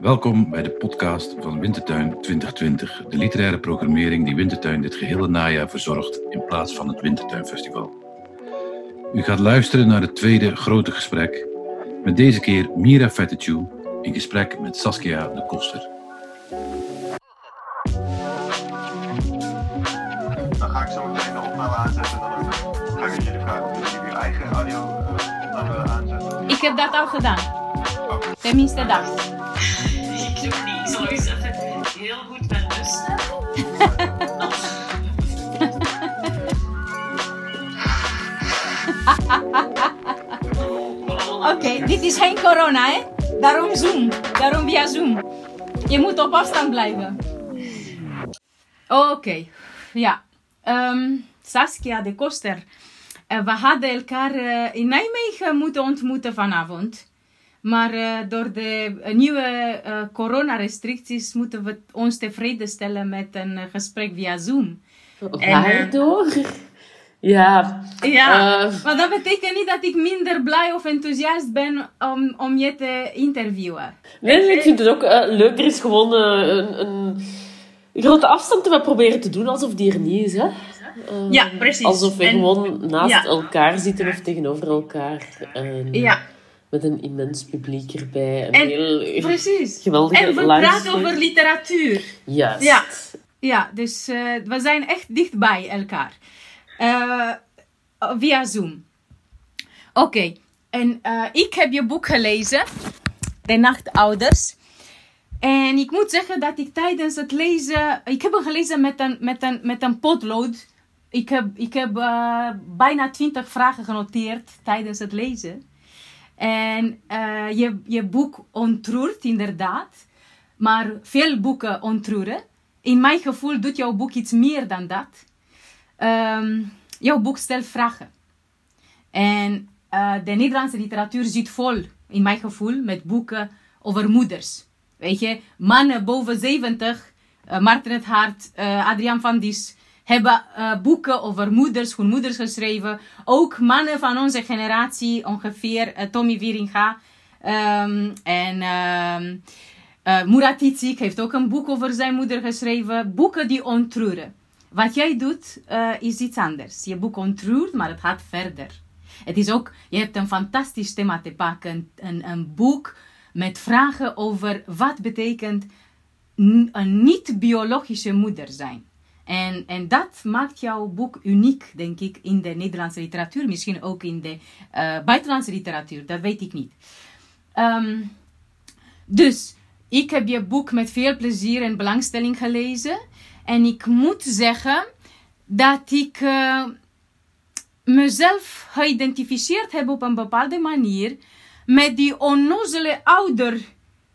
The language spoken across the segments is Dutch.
Welkom bij de podcast van Wintertuin 2020, de literaire programmering die Wintertuin dit gehele najaar verzorgt in plaats van het Wintertuinfestival. U gaat luisteren naar het tweede grote gesprek, met deze keer Mira Fettichu in gesprek met Saskia de Koster. Heb dat al gedaan. Tenminste dat. Ik doe niet. Heel goed met rust. Oké, dit is geen corona, hè? Daarom Zoom. Daarom via Zoom. Je moet op afstand blijven. Oké, ja. Ehm, Saskia de Koster. Eh, we hadden elkaar eh, in Nijmegen moeten ontmoeten vanavond. Maar eh, door de nieuwe coronarestricties moeten we ons tevreden stellen met een gesprek via Zoom. En, Waardoor? Ja, Ja, Eh. maar dat betekent niet dat ik minder blij of enthousiast ben om, om je te interviewen. nee, ik vind het ook eh, leuk. Er is gewoon een, een grote afstand te proberen te doen alsof die er niet is. Hè? Ja, precies. Alsof we En- gewoon naast ja. elkaar zitten of tegenover elkaar. En Ja, Met een immens publiek erbij. Een En- heel precies. geweldige En we praten over literatuur. Juist. Ja. Ja, dus eh, we zijn echt dicht bij elkaar. Eh, via Zoom. Oké, en eh, ik heb je boek gelezen, De Nachtouders. En ik moet zeggen dat ik tijdens het lezen... Ik heb hem gelezen met een, met een, met een potlood. Ik heb, ik heb eh, bijna twintig vragen genoteerd tijdens het lezen. En eh, je, je boek ontroert inderdaad. Maar veel boeken ontroeren. In mijn gevoel doet jouw boek iets meer dan dat. Ehm, jouw boek stelt vragen. En eh, de Nederlandse literatuur zit vol, in mijn gevoel, met boeken over moeders. Weet je, mannen boven 70, eh Maarten het Hart, eh, Adriaan van Dis, hebben eh, boeken over moeders, hun moeders geschreven. Ook mannen van onze generatie, ongeveer eh, Tommy Wieringa ehm, en ehm eh Murat Titzik heeft ook een boek over zijn moeder geschreven. Boeken die ontroeren. Wat jij doet is iets anders. Je boek ontroert, maar het gaat verder. Het is ook, je hebt een fantastisch thema te pakken. Een, een boek met vragen over wat betekent een niet-biologische moeder zijn. En, en dat maakt jouw boek uniek, denk ik, in de Nederlandse literatuur. Misschien ook in de eh, buitenlandse literatuur, dat weet ik niet. Ehm, dus ik heb je boek met veel plezier en belangstelling gelezen. En ik moet zeggen dat ik eh, mezelf geïdentificeerd heb op een bepaalde manier met die onnozele ouder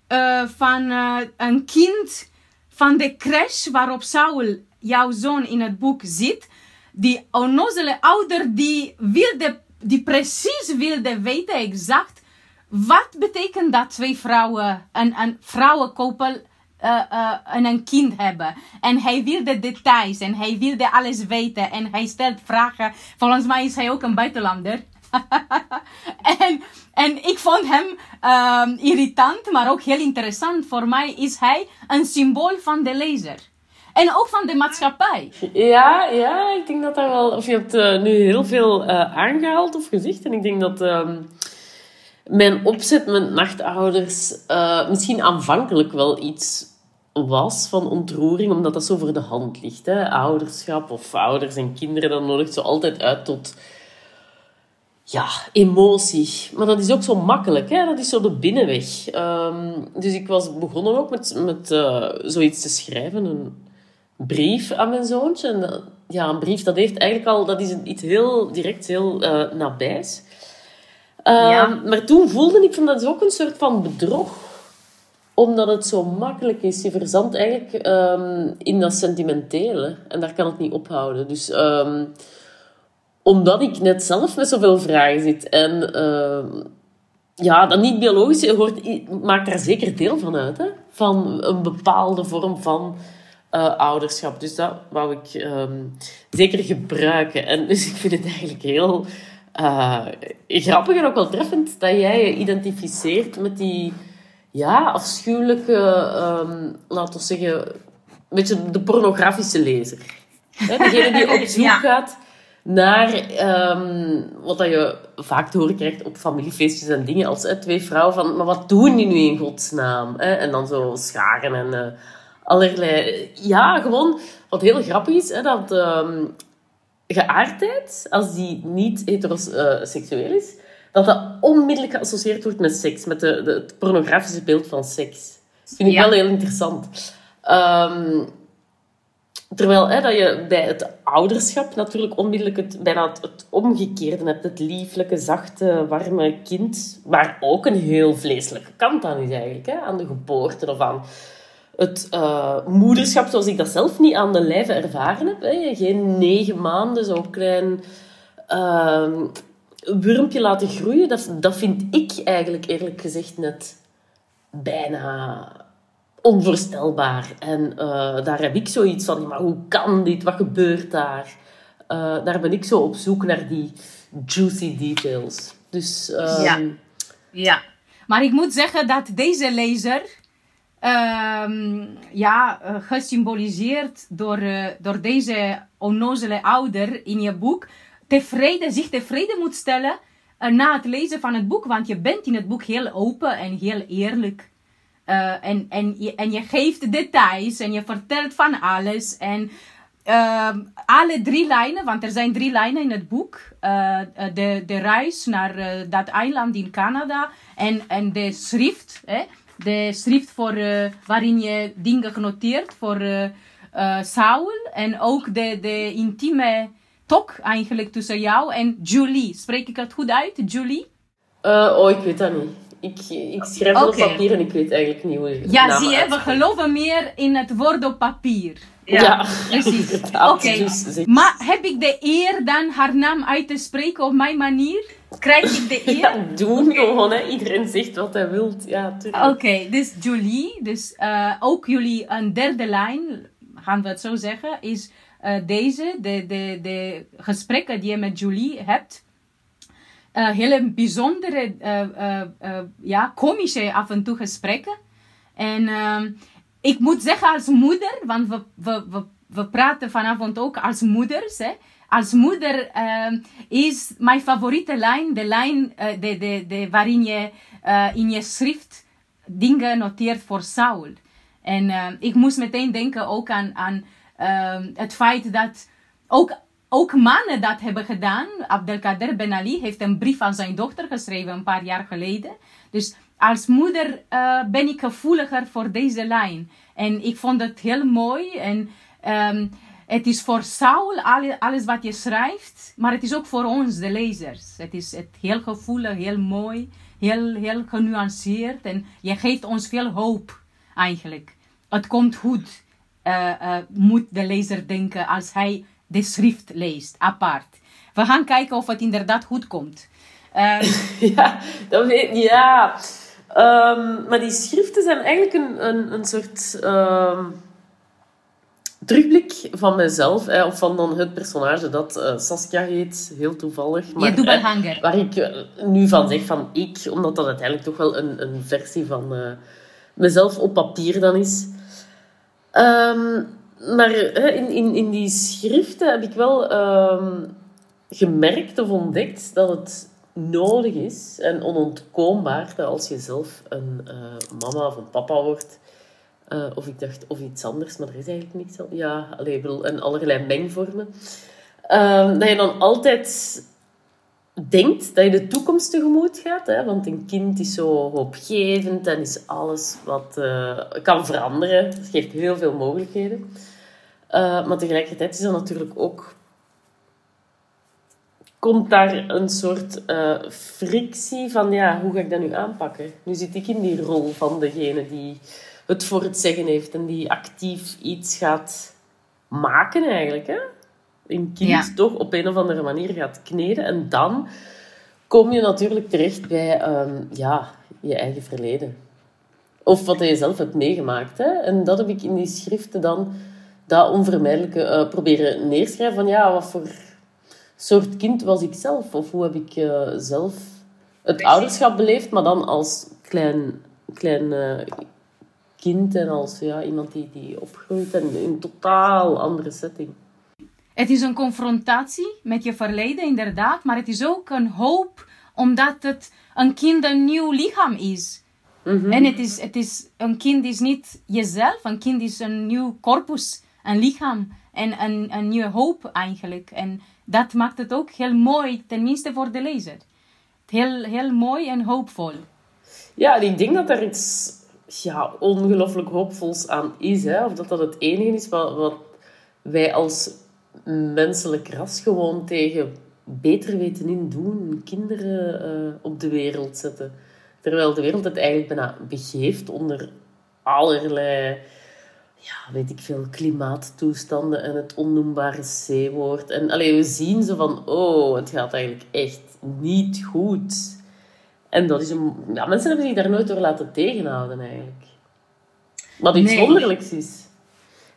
eh, van een kind van de crash waarop Saul, jouw zoon in het boek, zit. Die onnozele ouder die, wilde, die precies wilde weten exact wat betekent dat twee vrouwen, een, een vrouwenkoppel eh, eh, en een kind hebben. En hij wilde details en hij wilde alles weten en hij stelt vragen. Volgens mij is hij ook een buitenlander. en, en ik vond hem ehm, irritant, maar ook heel interessant. Voor mij is hij een symbool van de lezer. En ook van de maatschappij. Ja, ja, ik denk dat daar wel... Of je hebt eh, nu heel veel eh, aangehaald of gezegd. En ik denk dat ehm, mijn opzet met nachtouders eh, misschien aanvankelijk wel iets was van ontroering, omdat dat zo voor de hand ligt. Hè? Ouderschap of ouders en kinderen, dat nodigt zo altijd uit tot ja, emotie. Maar dat is ook zo makkelijk, hè? dat is zo de binnenweg. Ehm, dus ik was begonnen ook met, met zoiets te schrijven, een brief aan mijn zoontje. En dat- ja, een brief, dat heeft eigenlijk al, dat is iets heel direct, heel eh, nabijs. Ehm, Ja. Maar toen voelde ik van dat is ook een soort van bedrog omdat het zo makkelijk is. Je verzandt eigenlijk ehm, in dat sentimentele. En daar kan het niet ophouden. Dus ehm, omdat ik net zelf met zoveel vragen zit. En ja, dat niet biologische hoort, maakt daar zeker deel van uit. Hè? Van een bepaalde vorm van eh, ouderschap. Dus dat wou ik ehm, zeker gebruiken. En dus ik vind het eigenlijk heel eh, grappig en ook wel treffend dat jij je identificeert met die ja, afschuwelijke, ehm, laten we zeggen, een beetje de pornografische lezer. Degene die op zoek Ja. gaat naar ehm, wat dat je vaak te horen krijgt op familiefeestjes en dingen als twee vrouwen van, maar wat doen die nu in godsnaam? Hè? En dan zo scharen en eh, allerlei... Ja, gewoon, wat heel grappig is, hè, dat ehm, geaardheid, als die niet heteroseksueel is, dat dat onmiddellijk geassocieerd wordt met seks, met de, de, het pornografische beeld van seks. Dat vind ik Ja. wel heel interessant. Ehm, terwijl hè, dat je bij het ouderschap natuurlijk onmiddellijk het, bijna het, het omgekeerde hebt. Het lieflijke, zachte, warme kind. Waar ook een heel vleeselijke kant aan is eigenlijk. Hè? Aan de geboorte of aan het eh, moederschap zoals ik dat zelf niet aan de lijve ervaren heb. Hè? Geen negen maanden, zo'n klein ehm, wurmpje laten groeien. Dat, dat vind ik eigenlijk eerlijk gezegd net bijna onvoorstelbaar. En eh, daar heb ik zoiets van, maar hoe kan dit? Wat gebeurt daar? Eh, daar ben ik zo op zoek naar die juicy details. Dus ehm. Ja, maar ik moet zeggen dat deze lezer, ehm, ja, eh, gesymboliseerd door, eh, door deze onnozele ouder in je boek, tevreden, zich tevreden moet stellen eh, na het lezen van het boek. Want je bent in het boek heel open en heel eerlijk. En, en, je, en je geeft details en je vertelt van alles. En ehm, alle drie lijnen, want er zijn drie lijnen in het boek. De, de reis naar dat eiland in Canada. En, en de schrift, hè? De schrift voor, eh, waarin je dingen genoteerd voor eh eh, Saul. En ook de, de intieme talk eigenlijk tussen jou en Julie. Spreek ik het goed uit, Julie? oh, ik weet dat niet. Ik, ik schrijf op papier en ik weet eigenlijk niet hoe je Ja, zie je, we geloven meer in het woord op papier. Ja, Precies. Oké, Dus, maar heb ik de eer dan haar naam uit te spreken op mijn manier? Krijg ik de eer? ja, doen gewoon. Hè. Iedereen zegt wat hij wil. Ja. Oké, dus Julie, dus eh, ook jullie een derde lijn, gaan we het zo zeggen, is eh, deze, de, de, de gesprekken die je met Julie hebt. Eh, hele bijzondere, ja, komische af en toe gesprekken. En ehm, ik moet zeggen als moeder, want we, we, we, we praten vanavond ook als moeders. Hè? Als moeder ehm, is mijn favoriete lijn de lijn eh, de, de, de, waarin je eh, in je schrift dingen noteert voor Saul. En ehm, ik moest meteen denken ook aan, aan ehm, het feit dat ook, ook mannen dat hebben gedaan. Abdelkader Ben Ali heeft een brief aan zijn dochter geschreven een paar jaar geleden. Dus als moeder eh, ben ik gevoeliger voor deze lijn. En ik vond het heel mooi. En ehm, het is voor Saul alle- alles wat je schrijft, maar het is ook voor ons, de lezers. Het is het heel gevoelig, heel mooi, heel, heel genuanceerd. En je geeft ons veel hoop, eigenlijk. Het komt goed, eh, eh, moet de lezer denken als hij de schrift leest, apart. We gaan kijken of het inderdaad goed komt. Ehm, Ja, dat weet Ja. Ehm, maar die schriften zijn eigenlijk een, een, een soort ehm, terugblik van mezelf. Of van dan het personage dat eh, Saskia heet. Heel toevallig. Maar, je waar ik eh, nu van zeg van ik. Omdat dat uiteindelijk toch wel een, een versie van eh, mezelf op papier dan is. Ehm, maar in, in, in die schriften heb ik wel ehm, gemerkt of ontdekt dat het nodig is en onontkoombaar dat als je zelf een mama of een papa wordt, eh, of ik dacht, of iets anders, maar er is eigenlijk niks al. Ja, allee, ik bedoel, en allerlei mengvormen. Ehm, dat je dan altijd denkt dat je de toekomst tegemoet gaat. Hè? Want een kind is zo hoopgevend en is alles wat eh, kan veranderen. Het geeft heel veel mogelijkheden. Eh, maar tegelijkertijd is dat natuurlijk ook... Komt daar een soort frictie van, ja, hoe ga ik dat nu aanpakken? Nu zit ik in die rol van degene die het voor het zeggen heeft en die actief iets gaat maken eigenlijk, hè? Een kind Ja. toch op een of andere manier gaat kneden. En dan kom je natuurlijk terecht bij ehm, ja, je eigen verleden. Of wat je zelf hebt meegemaakt. Hè? En dat heb ik in die schriften dan, dat onvermijdelijke, eh, proberen neerschrijven. Van ja, wat voor soort kind was ik zelf? Of hoe heb ik eh, zelf het ouderschap beleefd, maar dan als klein, klein eh, kind en als ja, iemand die, die opgroeit en in een totaal andere setting. Het is een confrontatie met je verleden, inderdaad, maar het is ook een hoop omdat het een kind een nieuw lichaam is. En het is, het is, een kind is niet jezelf, een kind is een nieuw corpus, een lichaam en een, een nieuwe hoop eigenlijk. En dat maakt het ook heel mooi, tenminste voor de lezer. Heel, heel mooi en hoopvol. Ja, en ik denk dat er iets ja, ongelooflijk hoopvols aan is. Hè? Of dat dat het enige is wat, wat wij als menselijk ras gewoon tegen beter weten in doen. Kinderen eh, op de wereld zetten. Terwijl de wereld het eigenlijk bijna begeeft onder allerlei, ja, weet ik veel, klimaattoestanden en het onnoembare C-woord. En alleen we zien ze van, oh, het gaat eigenlijk echt niet goed. En dat is een... Ja, mensen hebben zich daar nooit door laten tegenhouden, eigenlijk. Wat iets Nee. wonderlijks is.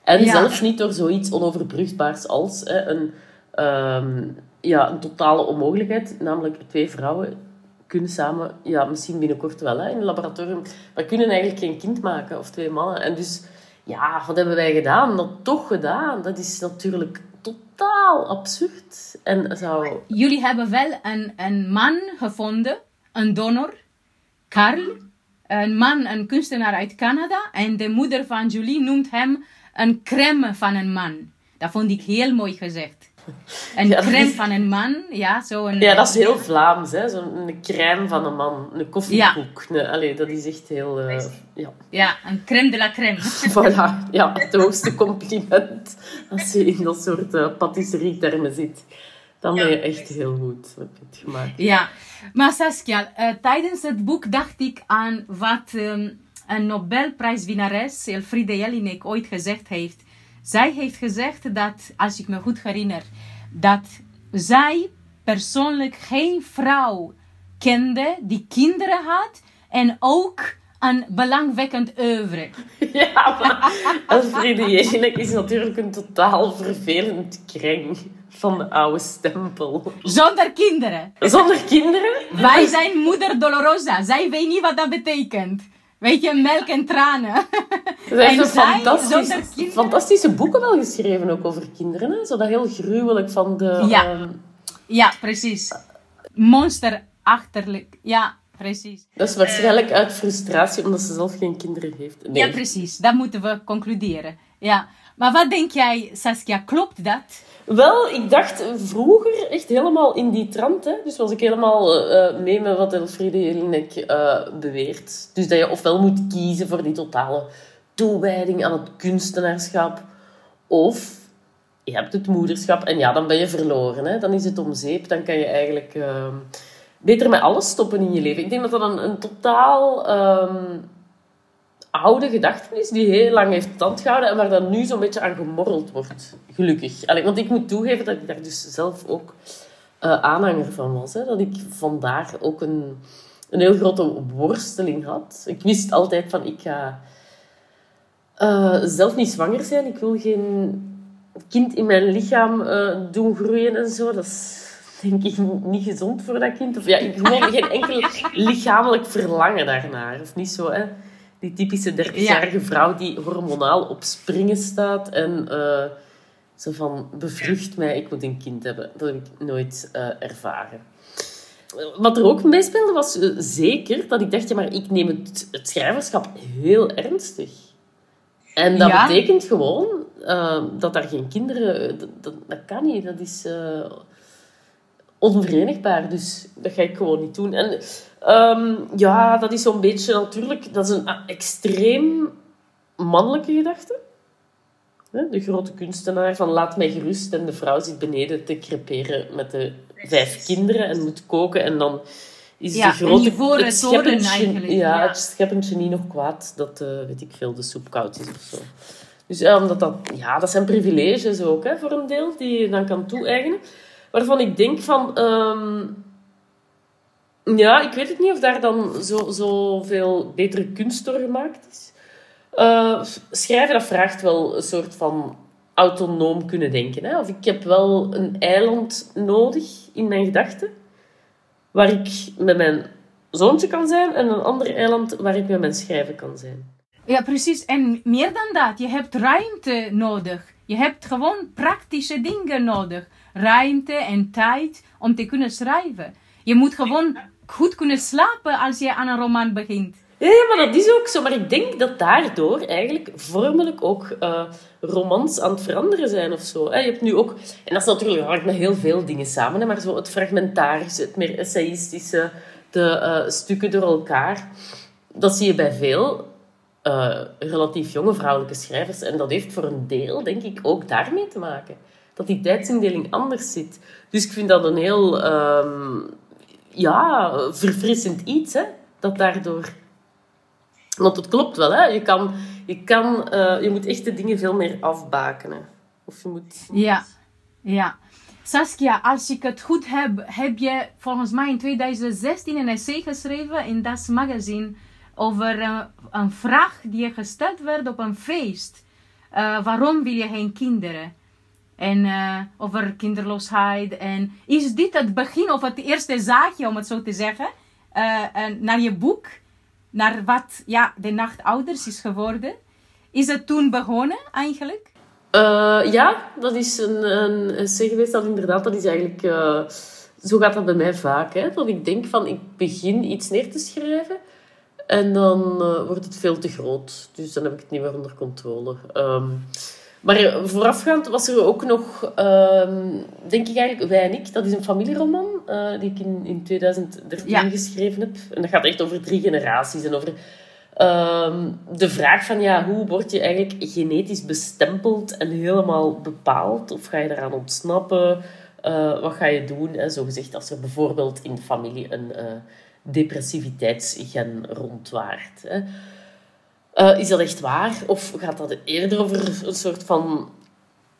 En Ja. zelfs niet door zoiets onoverbrugbaars als hè, een, ehm, ja, een totale onmogelijkheid. Namelijk twee vrouwen kunnen samen, ja, misschien binnenkort wel hè, in een laboratorium, maar kunnen eigenlijk geen kind maken. Of twee mannen. En dus, ja, wat hebben wij gedaan? Dat toch gedaan. Dat is natuurlijk totaal absurd. En zou... Jullie hebben wel een, een man gevonden, een donor, Karl. Een man, een kunstenaar uit Canada. En de moeder van Julie noemt hem een crème van een man. Dat vond ik heel mooi gezegd. Een Ja, crème is- van een man, ja, zo een... Ja, dat is heel Vlaams, hè. Zo'n crème van een man. Een koffiekoek. Nee, allee, dat is echt heel... eh, ja. Ja, een crème de la crème. Voilà. Ja, het hoogste compliment. Als je in dat soort eh patisserie-termen zit. Dan ben je echt heel goed. Heb je het gemaakt. Ja, maar Saskia, eh, tijdens het boek dacht ik aan wat ehm, een Nobelprijswinnares, Elfriede Jelinek, ooit gezegd heeft. Zij heeft gezegd dat, als ik me goed herinner, dat zij persoonlijk geen vrouw kende die kinderen had en ook een belangwekkend oeuvre. Ja, maar Jelinek is natuurlijk een totaal vervelend kreng van de oude stempel. Zonder kinderen. Zonder kinderen? Wij zijn moeder Dolorosa. Zij weet niet wat dat betekent. Weet je, melk en tranen. Zij heeft En zo zij, fantastisch, zonder kinderen? fantastische boeken wel geschreven, ook over kinderen. Hè? Zo dat heel gruwelijk van de... Ja. ehm, Ja, precies. Monsterachterlijk. Ja, precies. dat is waarschijnlijk uit frustratie, omdat ze zelf geen kinderen heeft. Nee. Ja, precies. Dat moeten we concluderen. Ja. Maar wat denk jij, Saskia, klopt dat? Wel, ik dacht vroeger echt helemaal in die trant. Hè? Dus was ik helemaal eh, mee met wat Elfriede Jelinek eh beweert. Dus dat je ofwel moet kiezen voor die totale toewijding aan het kunstenaarschap. Of je hebt het moederschap en ja, dan ben je verloren. Hè? Dan is het om zeep. Dan kan je eigenlijk ehm, beter met alles stoppen in je leven. Ik denk dat dat een, een totaal ehm, oude gedachte is die heel lang heeft stand gehouden en waar dan nu zo'n beetje aan gemorreld wordt. Gelukkig. Want ik moet toegeven dat ik daar dus zelf ook eh, aanhanger van was. Hè? Dat ik vandaar ook een, een heel grote worsteling had. Ik wist altijd van, ik ga eh, zelf niet zwanger zijn. Ik wil geen kind in mijn lichaam eh, doen groeien en zo. Dat is denk ik niet gezond voor dat kind. Of ja, ik gewoon geen enkel lichamelijk verlangen daarnaar. Of niet zo, hè. Die typische 30-jarige vrouw die hormonaal op springen staat en eh, zo van bevrucht mij, ik moet een kind hebben. Dat heb ik nooit eh, ervaren. Wat er ook meespeelde was eh, zeker dat ik dacht, ja, maar ik neem het, het schrijverschap heel ernstig. En dat Ja. betekent gewoon dat daar geen kinderen... Dat, dat, dat kan niet. Dat is onverenigbaar. Dus dat ga ik gewoon niet doen. En ehm, ja, dat is zo'n beetje natuurlijk... Dat is een extreem mannelijke gedachte. Hè, De grote kunstenaar van laat mij gerust en de vrouw zit beneden te creperen met de vijf kinderen en moet koken en dan is Ja, de grote... ivoren het eigenlijk, Ja, ja. het scheppend genie nog kwaad dat, eh, weet ik veel, de soep koud is of zo. Dus ja, omdat dat, ja, dat zijn privileges ook, hè, voor een deel, die je dan kan toe-eigenen. Waarvan ik denk van... ehm, ja, ik weet het niet of daar dan zo, zo betere kunst door gemaakt is. Eh, schrijven, dat vraagt wel een soort van autonoom kunnen denken. Hè? Of ik heb wel een eiland nodig in mijn gedachten, waar ik met mijn zoontje kan zijn, en een ander eiland waar ik met mijn schrijven kan zijn. Ja, precies. En meer dan dat, je hebt ruimte nodig. Je hebt gewoon praktische dingen nodig. Ruimte en tijd om te kunnen schrijven. Je moet gewoon goed kunnen slapen als je aan een roman begint. Ja, maar dat is ook zo. Maar ik denk dat daardoor eigenlijk vormelijk ook eh, romans aan het veranderen zijn of zo. Je hebt nu ook, en dat is natuurlijk hangt met heel veel dingen samen, maar zo het fragmentarische, het meer essayistische, de eh, stukken door elkaar. Dat zie je bij veel eh, relatief jonge vrouwelijke schrijvers. En dat heeft voor een deel, denk ik, ook daarmee te maken. Dat die tijdsindeling anders zit. Dus ik vind dat een heel ehm, ja, verfrissend iets, hè, dat daardoor want het klopt wel, hè? Je, kan, je, kan, eh, je moet echt de dingen veel meer afbakenen. Of je moet... Ja, ja. Saskia, als ik het goed heb, heb je volgens mij in 2016 een essay geschreven in Das Magazine over eh, een vraag die je gesteld werd op een feest. Eh, waarom wil je geen kinderen? En eh, over kinderloosheid. En is dit het begin of het eerste zaadje, om het zo te zeggen, eh, naar je boek? Naar wat ja, de nachtouders is geworden? Is het toen begonnen eigenlijk? Eh, ja, dat is een, een essay dat inderdaad, dat is eigenlijk... zo gaat dat bij mij vaak, hè. Dat ik denk van, ik begin iets neer te schrijven en dan wordt het veel te groot. Dus dan heb ik het niet meer onder controle. Ehm, maar eh, voorafgaand was er ook nog, ehm, denk ik eigenlijk, Wij en ik. Dat is een familieroman eh, die ik in, in 2013 Ja. geschreven heb. En dat gaat echt over drie generaties en over ehm, de vraag van ja, hoe word je eigenlijk genetisch bestempeld en helemaal bepaald? Of ga je daaraan ontsnappen? Eh, wat ga je doen? Hè? Zo gezegd, als er bijvoorbeeld in de familie een depressiviteitsgen rondwaart. Hè? Eh, is dat echt waar? Of gaat dat eerder over een soort van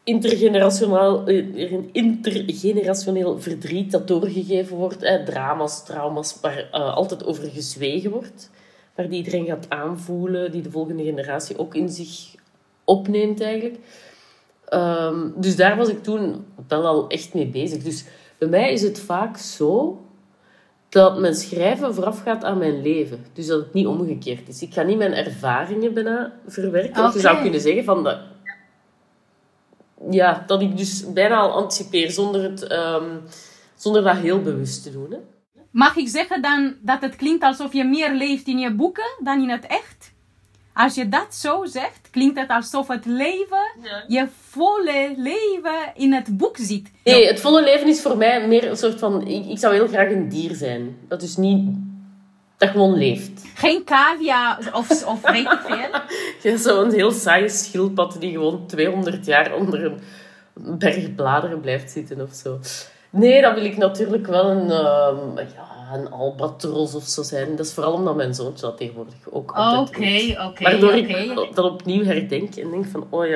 intergenerationeel, eh, intergenerationeel verdriet dat doorgegeven wordt? Drama's, trauma's, waar eh, altijd over gezwegen wordt. Waar die iedereen gaat aanvoelen, die de volgende generatie ook in zich opneemt eigenlijk. Ehm, dus daar was ik toen wel al echt mee bezig. Dus bij mij is het vaak zo dat mijn schrijven voorafgaat aan mijn leven. Dus dat het niet omgekeerd is. Ik ga niet mijn ervaringen bijna verwerken. Of je zou kunnen zeggen van... Dat, ja, dat ik dus bijna al anticipeer zonder, het, ehm, zonder dat heel bewust te doen. Hè. Mag ik zeggen dan dat het klinkt alsof je meer leeft in je boeken dan in het echt? Als je dat zo zegt, klinkt het alsof het leven, je volle leven in het boek zit. Nee, het volle leven is voor mij meer een soort van... Ik, ik zou heel graag een dier zijn. Dat dus niet... Dat gewoon leeft. Geen cavia of, of weet ik veel. Ja, zo'n heel saaie schildpad die gewoon 200 jaar onder een berg bladeren blijft zitten of zo. Nee, dan wil ik natuurlijk wel een, ehm, ja, een albatros of zo zijn. Dat is vooral omdat mijn zoontje dat tegenwoordig ook altijd Oké, oké, Waardoor ik dat opnieuw herdenk en denk van, oh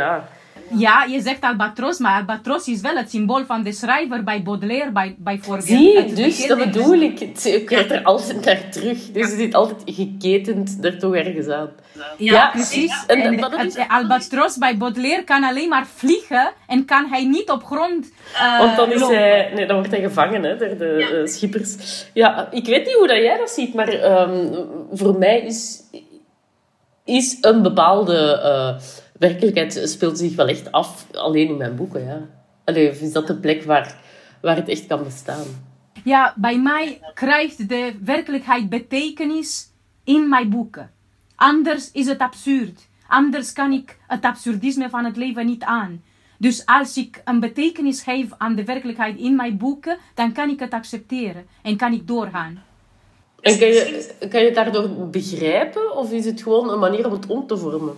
ja... Ja, je zegt albatros, maar albatros is wel het symbool van de schrijver bij Baudelaire bij, bijvoorbeeld. Zie, Het dus dat bedoel ik. Het- Ik werd er altijd naar terug. Dus je zit altijd geketend er toch ergens aan. Ja, Ja, precies. en En, dat het- is- het albatros bij Baudelaire kan alleen maar vliegen en kan hij niet op grond eh, Want dan, is lopen. hij, nee, dan wordt hij gevangen hè, door de eh, schippers. Ja, ik weet niet hoe dat jij dat ziet, maar ehm, voor mij is, is een bepaalde eh, werkelijkheid speelt zich wel echt af alleen in mijn boeken. Ja. Allee, of is dat de plek waar, waar het echt kan bestaan? Ja, bij mij krijgt de werkelijkheid betekenis in mijn boeken. Anders is het absurd. Anders kan ik het absurdisme van het leven niet aan. Dus als ik een betekenis geef aan de werkelijkheid in mijn boeken, dan kan ik het accepteren en kan ik doorgaan. En kan je, kan je het daardoor begrijpen, of is het gewoon een manier om het om te vormen?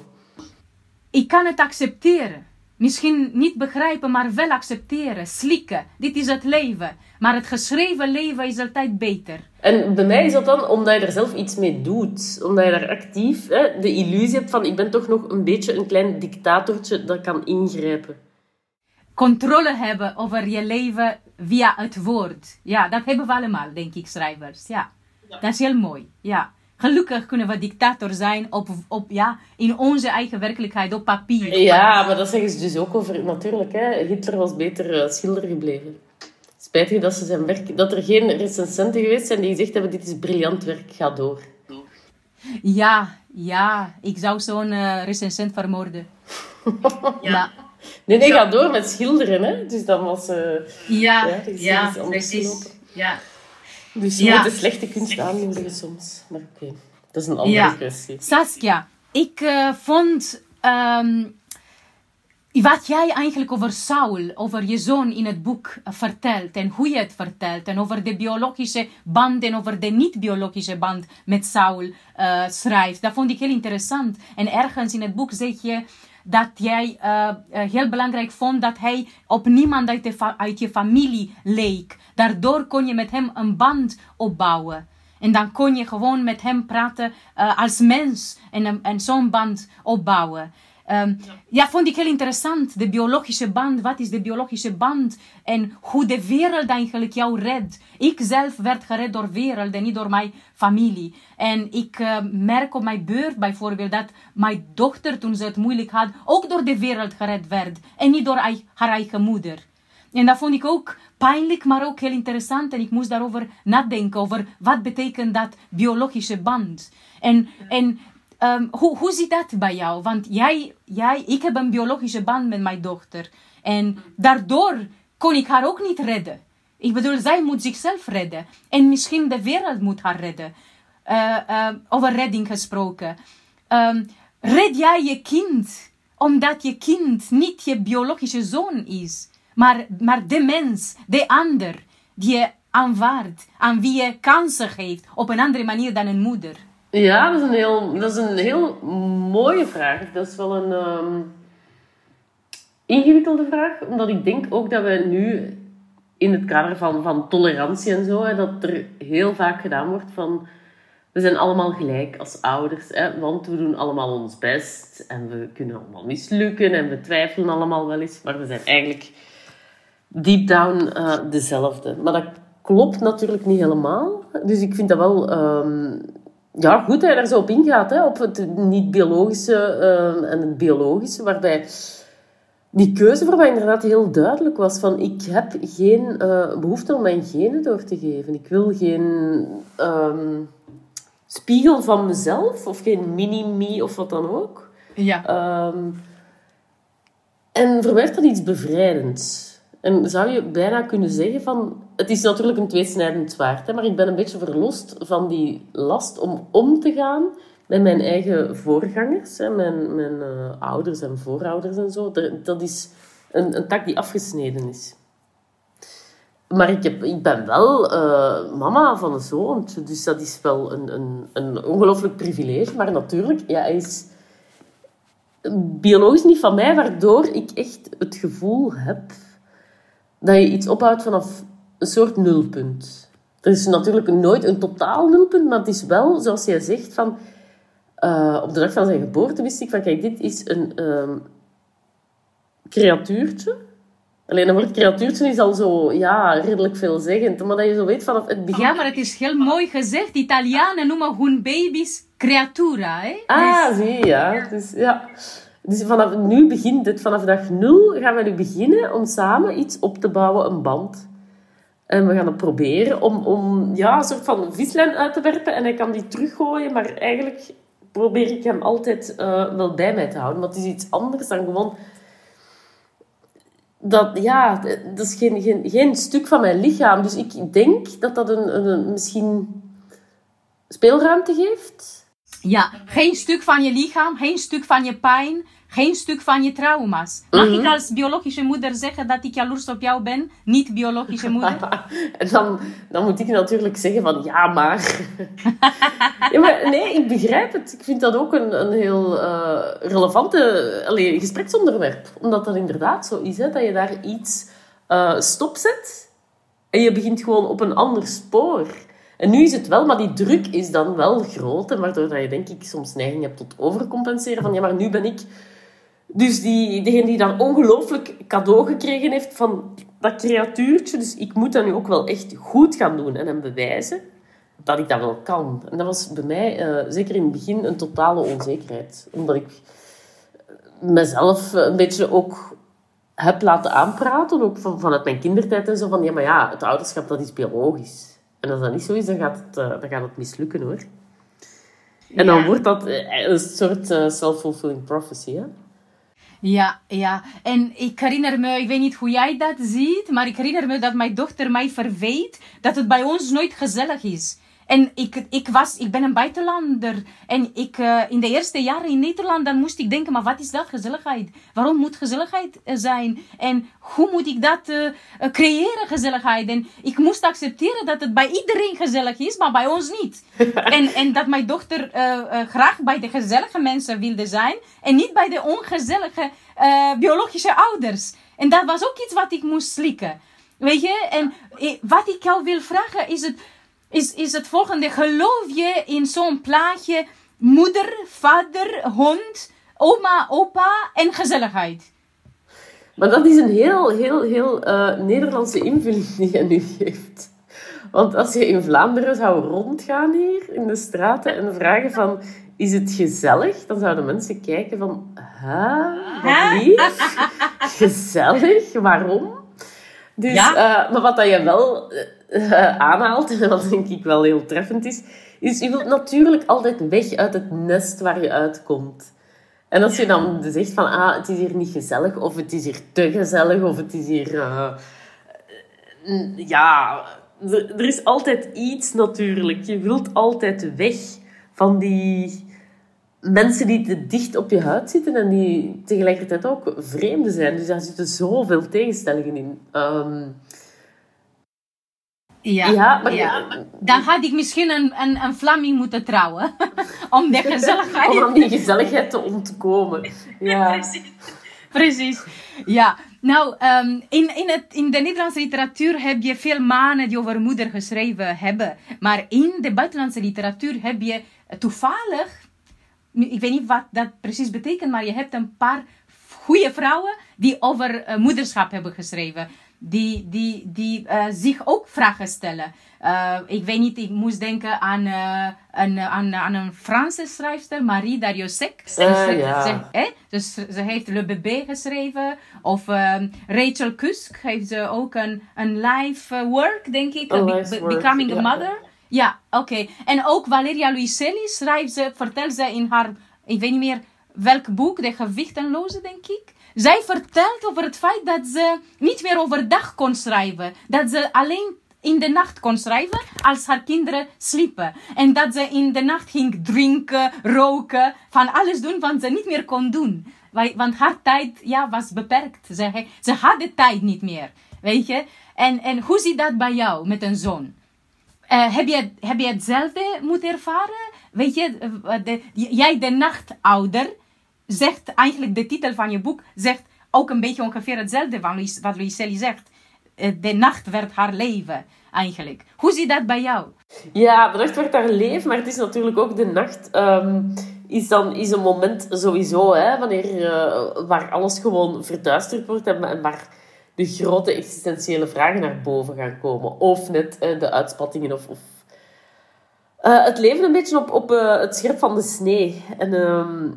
Ik kan het accepteren. Misschien niet begrijpen, maar wel accepteren, slikken. Dit is het leven. Maar het geschreven leven is altijd beter. En bij mij is dat dan omdat je er zelf iets mee doet. Omdat je daar actief hè, de illusie hebt van ik ben toch nog een beetje een klein dictatortje dat kan ingrijpen. controle hebben over je leven via het woord. Ja, dat hebben we allemaal, denk ik, schrijvers. Ja, dat is heel mooi. Ja, Gelukkig kunnen we dictator zijn op, op, ja, in onze eigen werkelijkheid, op papier. Ja, maar dat zeggen ze dus ook over... Natuurlijk, hè, Hitler was beter eh, schilder gebleven. Spijtig dat, ze zijn werk, dat er geen recensenten geweest zijn die gezegd hebben dit is briljant werk, ga door. Ja, ja, ik zou zo'n eh, recensent vermoorden. Ja, Nee, nee, ga door met schilderen, hè. Dus dan was... eh, ja, Ja, is ja, precies. Ja. Dus je Ja. moet de slechte kunst aanmoedigen soms. Maar oké, dat is een andere Ja. kwestie. Saskia, ik eh, vond ehm, wat jij eigenlijk over Saul, over je zoon in het boek vertelt en hoe je het vertelt en over de biologische band en over de niet-biologische band met Saul eh, schrijft, dat vond ik heel interessant. En ergens in het boek zeg je dat jij eh, eh, heel belangrijk vond dat hij op niemand uit, uit je familie leek. Daardoor kon je met hem een band opbouwen. En dan kon je gewoon met hem praten eh, als mens en, en zo'n band opbouwen. Ehm, ja, vond ik heel interessant. De biologische band. Wat is de biologische band? En hoe de wereld eigenlijk jou redt. Ik zelf werd gered door wereld en niet door mijn familie. En ik eh, merk op mijn beurt bijvoorbeeld dat mijn dochter toen ze het moeilijk had, ook door de wereld gered werd. En niet door haar eigen moeder. En dat vond ik ook pijnlijk, maar ook heel interessant. En ik moest daarover nadenken, over wat betekent dat biologische band. En, en ehm, hoe, hoe zit dat bij jou? Want jij, jij, ik heb een biologische band met mijn dochter. En daardoor kon ik haar ook niet redden. Ik bedoel, zij moet zichzelf redden. En misschien de wereld moet haar redden. Eh, eh, over redding gesproken. Ehm, red jij je kind omdat je kind niet je biologische zoon is, maar, maar de mens, de ander, die je aanvaardt, aan wie je kansen geeft op een andere manier dan een moeder? Ja, dat is een heel, dat is een heel mooie vraag. Dat is wel een ehm, ingewikkelde vraag, omdat ik denk ook dat we nu in het kader van, van tolerantie en zo, hè, dat er heel vaak gedaan wordt van we zijn allemaal gelijk als ouders, hè, want we doen allemaal ons best en we kunnen allemaal mislukken en we twijfelen allemaal wel eens, maar we zijn eigenlijk deep down eh, dezelfde. Maar dat klopt natuurlijk niet helemaal. Dus ik vind dat wel ehm, ja, goed dat je daar zo op ingaat, hè, op het niet-biologische ehm, en het biologische, waarbij die keuze voor mij inderdaad heel duidelijk was van ik heb geen eh, behoefte om mijn genen door te geven. Ik wil geen ehm, spiegel van mezelf of geen mini-me of wat dan ook. Ja. Ehm, en voor mij heeft dat iets bevrijdends. En zou je bijna kunnen zeggen van... Het is natuurlijk een tweesnijdend zwaard, hè, maar ik ben een beetje verlost van die last om om te gaan met mijn eigen voorgangers. Hè, mijn mijn eh, ouders en voorouders en zo. Dat is een, een tak die afgesneden is. Maar ik, ik ben wel eh, mama van een zoontje, dus dat is wel een, een, een ongelooflijk privilege. Maar natuurlijk, ja, is biologisch niet van mij, waardoor ik echt het gevoel heb dat je iets ophoudt vanaf een soort nulpunt. Er is natuurlijk nooit een totaal nulpunt, maar het is wel, zoals jij zegt, van... eh, op de dag van zijn geboorte wist ik van, kijk, dit is een ehm, creatuurtje. Alleen, een woord creatuurtje is al zo, ja, redelijk veelzeggend. Maar dat je zo weet vanaf het begin... ja, maar het is heel mooi gezegd. Italianen noemen hun baby's creatura. Hè? Ah, Dus- zie je, ja. Dus, ja. Dus vanaf nu begint het. Vanaf dag nul gaan we nu beginnen om samen iets op te bouwen, een band. En we gaan het proberen om, om ja, een soort van vislijn uit te werpen. En hij kan die teruggooien, maar eigenlijk probeer ik hem altijd eh, wel bij mij te houden. Want het is iets anders dan gewoon... Dat, ja, dat is geen, geen, geen stuk van mijn lichaam. Dus ik denk dat dat een, een, een misschien speelruimte geeft. Ja, geen stuk van je lichaam, geen stuk van je pijn, geen stuk van je trauma's. Mag ik als biologische moeder zeggen dat ik jaloers op jou ben? Niet biologische moeder? En dan, dan moet ik natuurlijk zeggen van, ja, maar... ja, maar nee, ik begrijp het. Ik vind dat ook een, een heel eh, relevante gespreksonderwerp. Omdat dat inderdaad zo is, hè, dat je daar iets eh stopzet en je begint gewoon op een ander spoor. En nu is het wel, maar die druk is dan wel groot. En waardoor dat je denk ik soms neiging hebt tot overcompenseren. Van ja, maar nu ben ik dus die, degene die dan ongelooflijk cadeau gekregen heeft van dat creatuurtje. Dus ik moet dat nu ook wel echt goed gaan doen en hem bewijzen. dat ik dat wel kan. En dat was bij mij, eh, zeker in het begin, een totale onzekerheid. Omdat ik mezelf een beetje ook heb laten aanpraten, ook van, vanuit mijn kindertijd en zo, van ja, maar ja, het ouderschap dat is biologisch. En als dat niet zo is, dan gaat het, eh, dan gaat het mislukken hoor. En dan wordt dat eh, een soort eh, self-fulfilling prophecy. Hè? Ja, ja. En ik herinner me, ik weet niet hoe jij dat ziet, maar ik herinner me dat mijn dochter mij verweet dat het bij ons nooit gezellig is. En ik, ik, was, ik ben een buitenlander. En ik, eh, in de eerste jaren in Nederland, dan moest ik denken, maar wat is dat, gezelligheid? Waarom moet gezelligheid eh, zijn? En hoe moet ik dat eh, creëren, gezelligheid? En ik moest accepteren dat het bij iedereen gezellig is, maar bij ons niet. en, en dat mijn dochter graag bij de gezellige mensen wilde zijn en niet bij de ongezellige biologische ouders. En dat was ook iets wat ik moest slikken. Weet je? En wat ik jou wil vragen is het, is, is het volgende. Geloof je in zo'n plaatje moeder, vader, hond, oma, opa en gezelligheid? Maar dat is een heel, heel, heel eh, Nederlandse invulling die je nu geeft. Want als je in Vlaanderen zou rondgaan hier in de straten en vragen van... Is het gezellig? Dan zouden mensen kijken van... Huh? Wat lief? Gezellig? Waarom? Dus, Ja. eh, maar wat dat je wel eh, aanhaalt, wat denk ik wel heel treffend is, is je wilt natuurlijk altijd weg uit het nest waar je uitkomt. En als je dan zegt van, ah, het is hier niet gezellig, of het is hier te gezellig, of het is hier... eh, ja, er, er is altijd iets natuurlijk. Je wilt altijd weg van die mensen die te dicht op je huid zitten en die tegelijkertijd ook vreemden zijn. Dus daar zitten zoveel tegenstellingen in. Ehm, Ja, ja, maar Dan had ik misschien een, een, een Vlaming moeten trouwen. Om de gezelligheid. om die gezelligheid te ontkomen. Ja. Precies. Ja, nou, ehm, in, in, het, in de Nederlandse literatuur heb je veel mannen die over moeder geschreven hebben. Maar in de buitenlandse literatuur heb je toevallig, ik weet niet wat dat precies betekent, maar je hebt een paar goede vrouwen die over eh, moederschap hebben geschreven. Die, die, die eh, zich ook vragen stellen. Eh, ik weet niet, ik moest denken aan, eh, een, aan, aan een Franse schrijfster, Marie Dariussec. Ze- ja. ze- hè? Dus ze heeft Le Bébé geschreven. Of ehm, Rachel Kusk heeft ze ook een, een live work, denk ik. Be- work, Becoming a Mother. Ja, oké. En ook Valeria Luiselli schrijft ze, vertelt ze in haar, ik weet niet meer welk boek, De Gewichtenloze, denk ik. Zij vertelt over het feit dat ze niet meer overdag kon schrijven. Dat ze alleen in de nacht kon schrijven als haar kinderen sliepen. En dat ze in de nacht ging drinken, roken, van alles doen wat ze niet meer kon doen. Wa- Want haar tijd ja, was beperkt. Ze, ze had de tijd niet meer. Weet je? En, en hoe zit dat bij jou met een zoon? Eh, heb, je, heb je hetzelfde moeten ervaren? Weet je, eh, jij de nachtouder, zegt eigenlijk de titel van je boek, zegt ook een beetje ongeveer hetzelfde van Louis- wat Luiselli zegt. Eh, de nacht werd haar leven, eigenlijk. Hoe zit dat bij jou? Ja, de nacht wordt daar leven, maar het is natuurlijk ook de nacht. ehm, is dan is een moment sowieso, hè, wanneer, eh, waar alles gewoon verduisterd wordt en, waar de grote existentiële vragen naar boven gaan komen. Of net eh, de uitspattingen of, of het leven een beetje op, op het scherp van de snee. En ehm,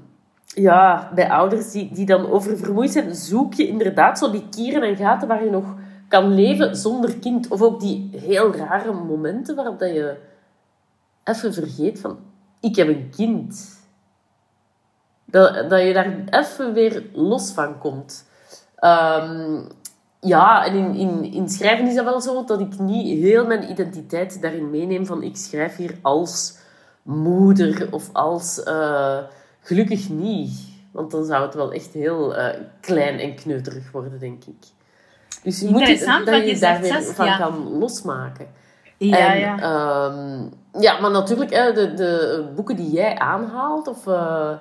ja, bij ouders die, die dan oververmoeid zijn, zoek je inderdaad zo die kieren en gaten waar je nog kan leven zonder kind. Of ook die heel rare momenten waarop dat je even vergeet van, ik heb een kind. Dat, dat je daar even weer los van komt. Ehm, ja, en in, in, in schrijven is dat wel zo dat ik niet heel mijn identiteit daarin meeneem van ik schrijf hier als moeder of als... eh, gelukkig niet. Want dan zou het wel echt heel eh, klein en kneuterig worden, denk ik. Dus je moet dat je je daar weer van ja. kan losmaken. Ja, en, ja. ehm, ja, maar natuurlijk, hè, de, de boeken die jij aanhaalt, of... eh,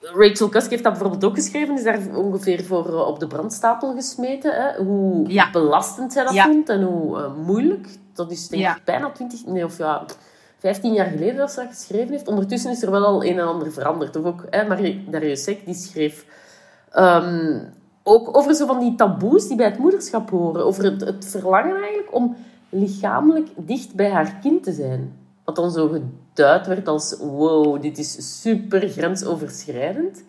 Rachel Cusk heeft dat bijvoorbeeld ook geschreven, is daar ongeveer voor eh, op de brandstapel gesmeten. Hè? Hoe Ja. belastend zij dat Ja. vond en hoe moeilijk. Dat is denk Ja. ik bijna 20, nee, of ja, 15 jaar geleden dat ze dat geschreven heeft. Ondertussen is er wel al een en ander veranderd. Of ook hè, die schreef ehm, ook over zo van die taboes die bij het moederschap horen. Over het, het verlangen eigenlijk om lichamelijk dicht bij haar kind te zijn. Wat dan zo geduid werd als, wow, dit is super grensoverschrijdend.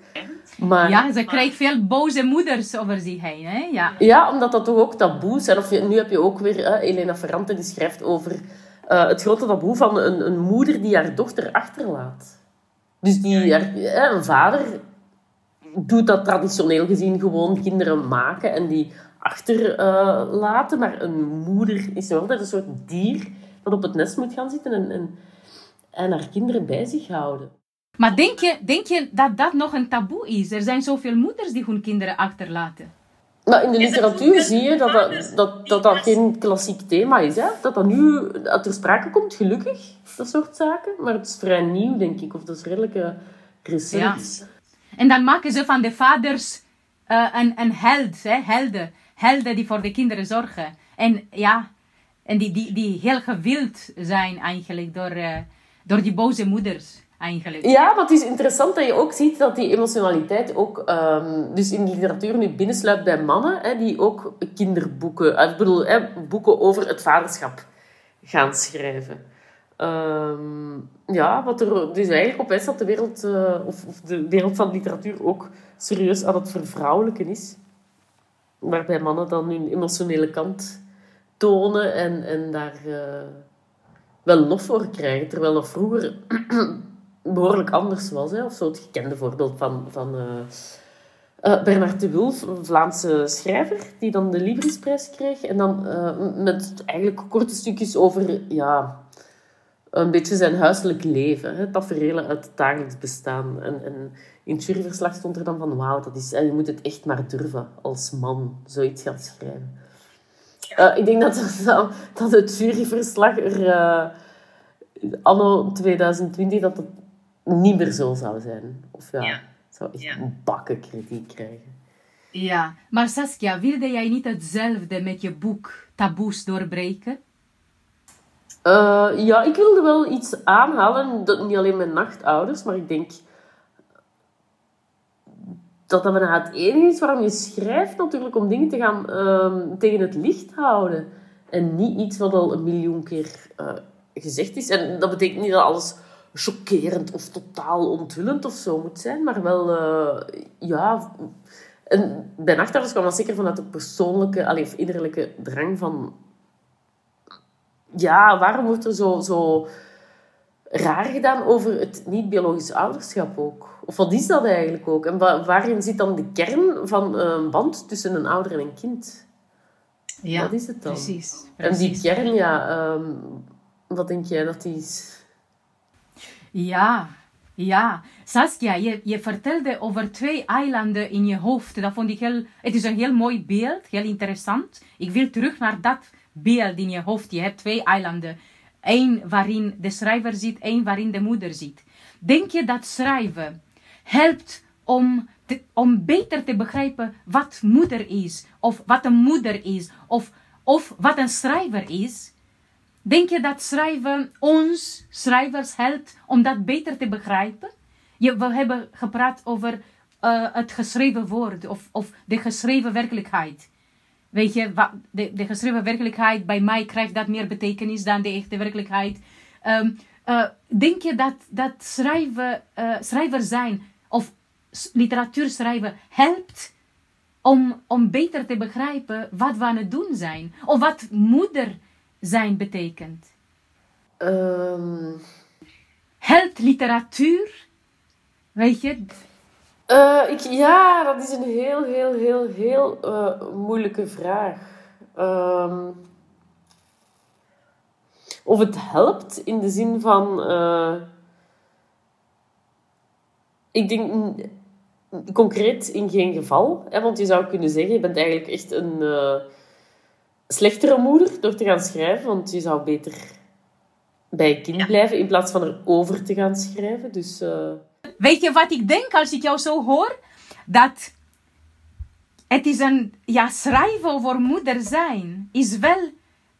Maar Ja, ze krijgt veel boze moeders over zich heen. Hè? Ja. Ja, omdat dat toch ook taboes zijn. Of je, nu heb je ook weer hè, Elena Ferrante die schrijft over eh, het grote taboe van een, een moeder die haar dochter achterlaat. Dus die, haar- een vader doet dat traditioneel gezien gewoon kinderen maken en die achterlaten. maar een moeder is nog altijd een soort dier dat op het nest moet gaan zitten en, en, en haar kinderen bij zich houden. Maar denk je, denk je dat dat nog een taboe is? Er zijn zoveel moeders die hun kinderen achterlaten. Maar in de literatuur zie je dat dat, dat, dat, dat geen klassiek thema is. Hè? Dat dat nu uit ter sprake komt, gelukkig, dat soort zaken. Maar het is vrij nieuw, denk ik. Of dat is redelijk eh, recent. En dan maken ze van de vaders eh, een, een held, hè? helden. Helden die voor de kinderen zorgen. En ja, en die, die, die heel gewild zijn eigenlijk door, eh, door die boze moeders Ja, maar het is interessant dat je ook ziet dat die emotionaliteit ook ehm, dus in de literatuur nu binnensluipt bij mannen, hè, die ook kinderboeken, eh, ik bedoel, hè, boeken over het vaderschap gaan schrijven. Ehm, ja, wat er dus eigenlijk op wijst dat de wereld, eh, of, of de wereld van literatuur ook serieus aan het vervrouwelijken is. Waarbij mannen dan hun emotionele kant tonen en, en daar eh, wel lof voor krijgen. Terwijl dat vroeger behoorlijk anders was. Hè? Of zo het gekende voorbeeld van, van eh, eh, Bernard de Wulf, een Vlaamse schrijver, die dan de Librisprijs kreeg. En dan eh, met eigenlijk korte stukjes over ja, een beetje zijn huiselijk leven. Hè? Taferelen uit het dagelijks bestaan. En, en in het juryverslag stond er dan van, wauw, dat is, je moet het echt maar durven als man zoiets gaan schrijven. Ik denk dat, dat, dat het juryverslag er anno 2020 dat het niet meer zo zou zijn. Of ja, Ja. zou echt Ja. bakken kritiek krijgen. Ja, maar Saskia, wilde jij niet hetzelfde met je boek Taboes doorbreken? Eh, ja, ik wilde wel iets aanhalen. Dat, niet alleen mijn nachtouders, maar ik denk dat dat bijna het enige is waarom je schrijft natuurlijk om dingen te gaan ehm, tegen het licht houden. En niet iets wat al een miljoen keer eh, gezegd is. En dat betekent niet dat alles chockerend of totaal onthullend of zo moet zijn, maar wel, eh, ja... En bij kwam dat zeker vanuit de persoonlijke, allee, of innerlijke drang van ja, waarom wordt er zo, zo raar gedaan over het niet-biologisch ouderschap ook? Of wat is dat eigenlijk ook? En wa- waarin zit dan de kern van een band tussen een ouder en een kind? Ja, Wat is het dan? Precies. En die kern, ja, ehm, wat denk jij dat die is? Ja, ja. Saskia, je, je vertelde over twee eilanden in je hoofd. Dat vond ik heel... Het is een heel mooi beeld, heel interessant. Ik wil terug naar dat beeld in je hoofd. Je hebt twee eilanden. Eén waarin de schrijver zit, één waarin de moeder zit. Denk je dat schrijven helpt om, om beter te begrijpen wat moeder is? Of wat een moeder is? Of, of wat een schrijver is? Denk je dat schrijven ons, schrijvers, helpt om dat beter te begrijpen? Je, we hebben gepraat over eh, het geschreven woord of, of de geschreven werkelijkheid. Weet je, de, de geschreven werkelijkheid bij mij krijgt dat meer betekenis dan de echte werkelijkheid. Ehm, eh, denk je dat, dat schrijven, eh, schrijver zijn of literatuur schrijven helpt om, om beter te begrijpen wat we aan het doen zijn? Of wat moeder zijn betekent? Ehm, Helpt literatuur? Weet je? eh, ik, ja, dat is een heel, heel, heel, heel eh, moeilijke vraag. Ehm, of het helpt in de zin van... eh, ik denk concreet in geen geval. Hè, want je zou kunnen zeggen, je bent eigenlijk echt een slechtere moeder door te gaan schrijven. Want je zou beter bij je kind blijven in plaats van erover te gaan schrijven. Dus... eh, Weet je wat ik denk als ik jou zo hoor? Dat het is een, ja, schrijven over moeder zijn is wel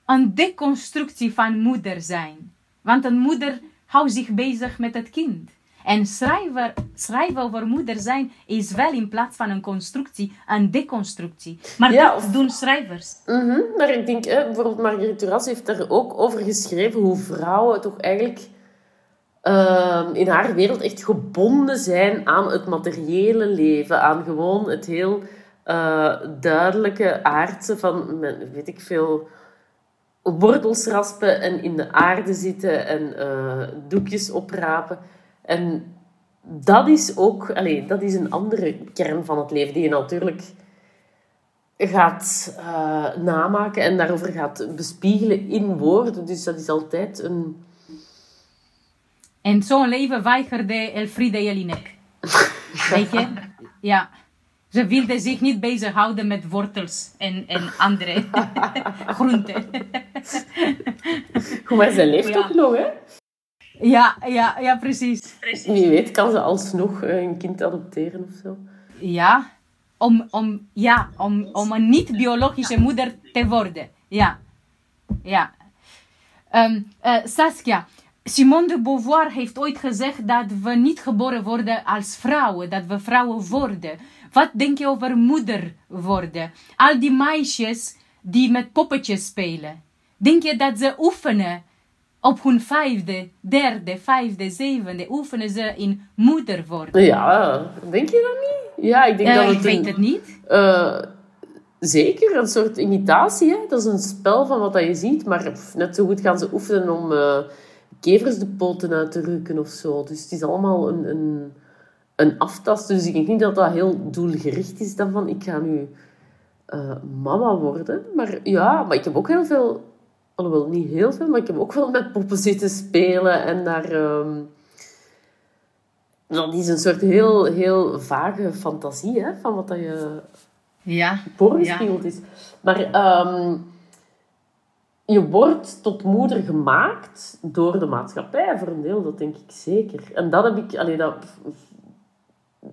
een deconstructie van moeder zijn. Want een moeder houdt zich bezig met het kind. En schrijven, schrijven over moeder zijn is wel in plaats van een constructie een deconstructie. Maar Ja, dat of- doen schrijvers. Mhm, maar ik denk, hè, bijvoorbeeld Marguerite Duras heeft daar ook over geschreven hoe vrouwen toch eigenlijk ehm, in haar wereld echt gebonden zijn aan het materiële leven, aan gewoon het heel eh, duidelijke aardse van, weet ik veel, wortels raspen en in de aarde zitten en eh, doekjes oprapen. En dat is ook, allee, dat is een andere kern van het leven die je natuurlijk gaat eh, namaken en daarover gaat bespiegelen in woorden. Dus dat is altijd een... En zo'n leven weigerde Elfriede Jelinek. Weet je? Ja. Ze wilde zich niet bezighouden met wortels en, en andere groenten. Goed, maar zij leeft Ja. toch nog, hè? Ja, ja, ja, precies. Wie weet kan ze alsnog eh, een kind adopteren of zo. Ja, om, om, ja, om, om een niet-biologische moeder te worden. Ja, ja. Ehm, eh, Saskia, Simone de Beauvoir heeft ooit gezegd dat we niet geboren worden als vrouwen, dat we vrouwen worden. Wat denk je over moeder worden? Al die meisjes die met poppetjes spelen. Denk je dat ze oefenen op hun vijfde, derde, vijfde, zevende, oefenen ze in moeder worden? Ja, denk je dat niet? Ja, ik denk Eh, dat ik het weet een- het niet. Eh, zeker, een soort imitatie. Hè? Dat is een spel van wat dat je ziet. Maar net zo goed gaan ze oefenen om eh, kevers de poten uit te rukken of zo. Dus het is allemaal een, een, een aftast. Dus ik denk niet dat dat heel doelgericht is dan van ik ga nu mama worden. Maar ja, maar ik heb ook heel veel... Alhoewel, niet heel veel, maar ik heb ook wel met poppen zitten spelen en daar... ehm, dat is een soort heel, heel vage fantasie, hè, van wat dat je Ja. voorgespiegeld is. Maar ehm, je wordt tot moeder gemaakt door de maatschappij, voor een deel, dat denk ik zeker. En dat heb ik, allee, dat,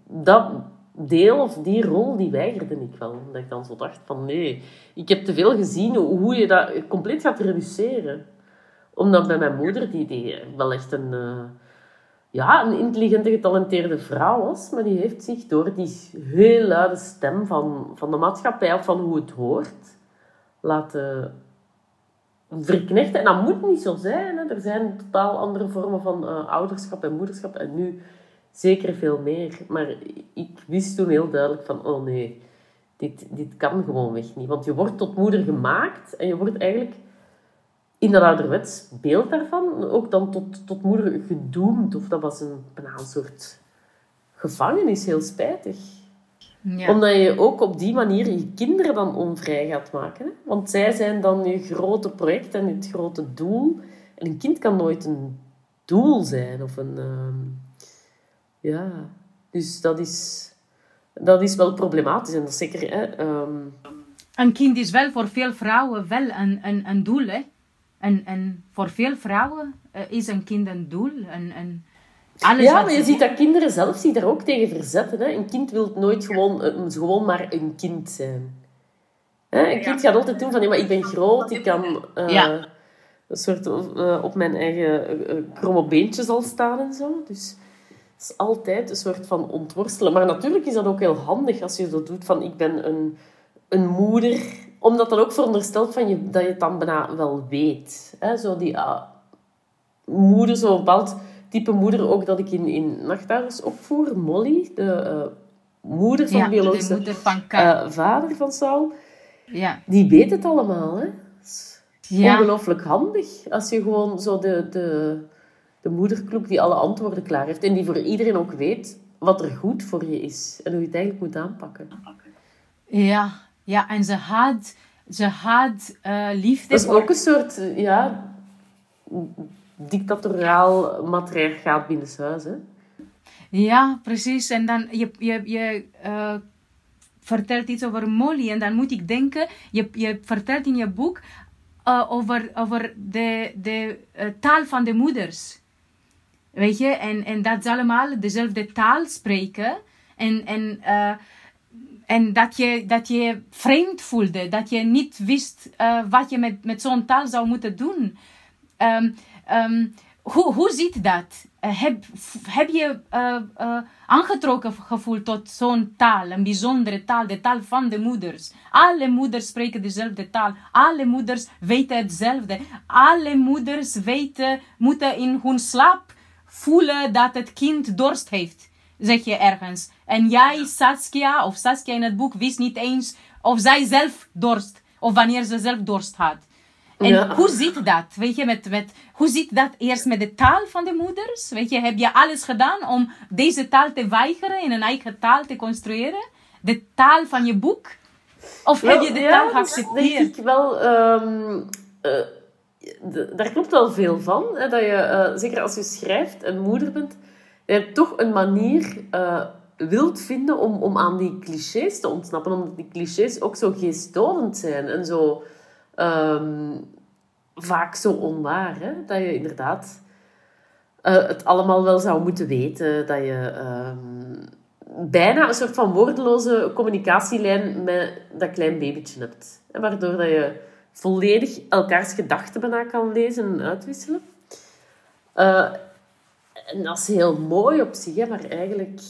dat deel of die rol, die weigerde ik wel. Omdat ik dan zo dacht van, nee, ik heb te veel gezien hoe je dat compleet gaat reduceren. Omdat bij mijn moeder, die, wel echt een... eh, ja, een intelligente, getalenteerde vrouw was, maar die heeft zich door die heel luide stem van, van de maatschappij of van hoe het hoort laten verknechten. En dat moet niet zo zijn. Hè. Er zijn totaal andere vormen van eh, ouderschap en moederschap en nu zeker veel meer. Maar ik wist toen heel duidelijk van, oh nee, dit, dit kan gewoonweg niet. Want je wordt tot moeder gemaakt en je wordt eigenlijk in dat ouderwets beeld daarvan ook dan tot, tot moeder gedoemd. Of dat was een, bijna een soort gevangenis, heel spijtig. Ja. Omdat je ook op die manier je kinderen dan onvrij gaat maken. Hè? Want zij zijn dan je grote project en het grote doel. En een kind kan nooit een doel zijn. Of een... ehm, Ja, dus dat is, dat is wel problematisch. En dat is zeker... Hè, ehm, Een kind is wel voor veel vrouwen wel een, een, een doel. Hè? En, en voor veel vrouwen eh, is een kind een doel. Een, een, alles Ja, maar je ziet dat kinderen zelf zich daar ook tegen verzetten. Hè? Een kind wil nooit gewoon, eh, gewoon maar een kind zijn. Hè? Een kind gaat altijd doen van, nee, maar ik ben groot, ik kan eh, Ja. een soort op mijn eigen eh, kromme beentjes al staan en zo. Dus is altijd een soort van ontworstelen. Maar natuurlijk is dat ook heel handig als je zo doet van, ik ben een, een moeder. Omdat dat ook veronderstelt van je, dat je het dan bijna wel weet. Hè? Zo die ah, moeder, zo'n bepaald type moeder ook dat ik in, in opvoer. Molly, de eh, moeder van ja, biologische moeder van Ka. eh, vader van Saul. ja. Die weet het allemaal, hè. Dat Ja. Ongelooflijk handig. Als je gewoon zo de, de, de moederkloek die alle antwoorden klaar heeft. En die voor iedereen ook weet wat er goed voor je is. En hoe je het eigenlijk moet aanpakken. Ja, ja, en ze had, ze had eh, liefde Dat is ook een soort, ja... Dictatoriaal matriarchaat binnenshuis, hè. Ja, precies. En dan je, je, je eh, vertelt iets over Molly en dan moet ik denken, je, je vertelt in je boek eh, over, over de, de taal van de moeders. Weet je, en, en dat ze allemaal dezelfde taal spreken. En, en, eh, en dat, je, dat je vreemd voelde, dat je niet wist eh, wat je met, met zo'n taal zou moeten doen. Ehm, ehm, hoe, hoe zit dat? Eh, heb, heb je aangetrokken gevoeld tot zo'n taal, een bijzondere taal, de taal van de moeders? Alle moeders spreken dezelfde taal. Alle moeders weten hetzelfde. Alle moeders weten, moeten in hun slaap voelen dat het kind dorst heeft, zeg je ergens. En jij, Saskia, of Saskia in het boek, wist niet eens of zij zelf dorst, of wanneer ze zelf dorst had. En Ja. hoe zit dat? Weet je, met, met, hoe zit dat eerst met de taal van de moeders? Weet je, heb je alles gedaan om deze taal te weigeren, in een eigen taal te construeren? De taal van je boek? Of heb je de Ja, taal dat geaccepteerd? denk ik wel... ehm, eh, daar klopt wel veel van. Hè, dat je, eh, zeker als je schrijft en moeder bent, je toch een manier eh, wilt vinden om, om aan die clichés te ontsnappen. Omdat die clichés ook zo geestdodend zijn. En zo... ehm, vaak zo onwaar. Hè? Dat je inderdaad eh, het allemaal wel zou moeten weten. Dat je... ehm, bijna een soort van woordeloze communicatielijn met dat klein babytje hebt. Waardoor dat je volledig elkaars gedachten bijna kan lezen en uitwisselen. Eh, en dat is heel mooi op zich, hè, maar eigenlijk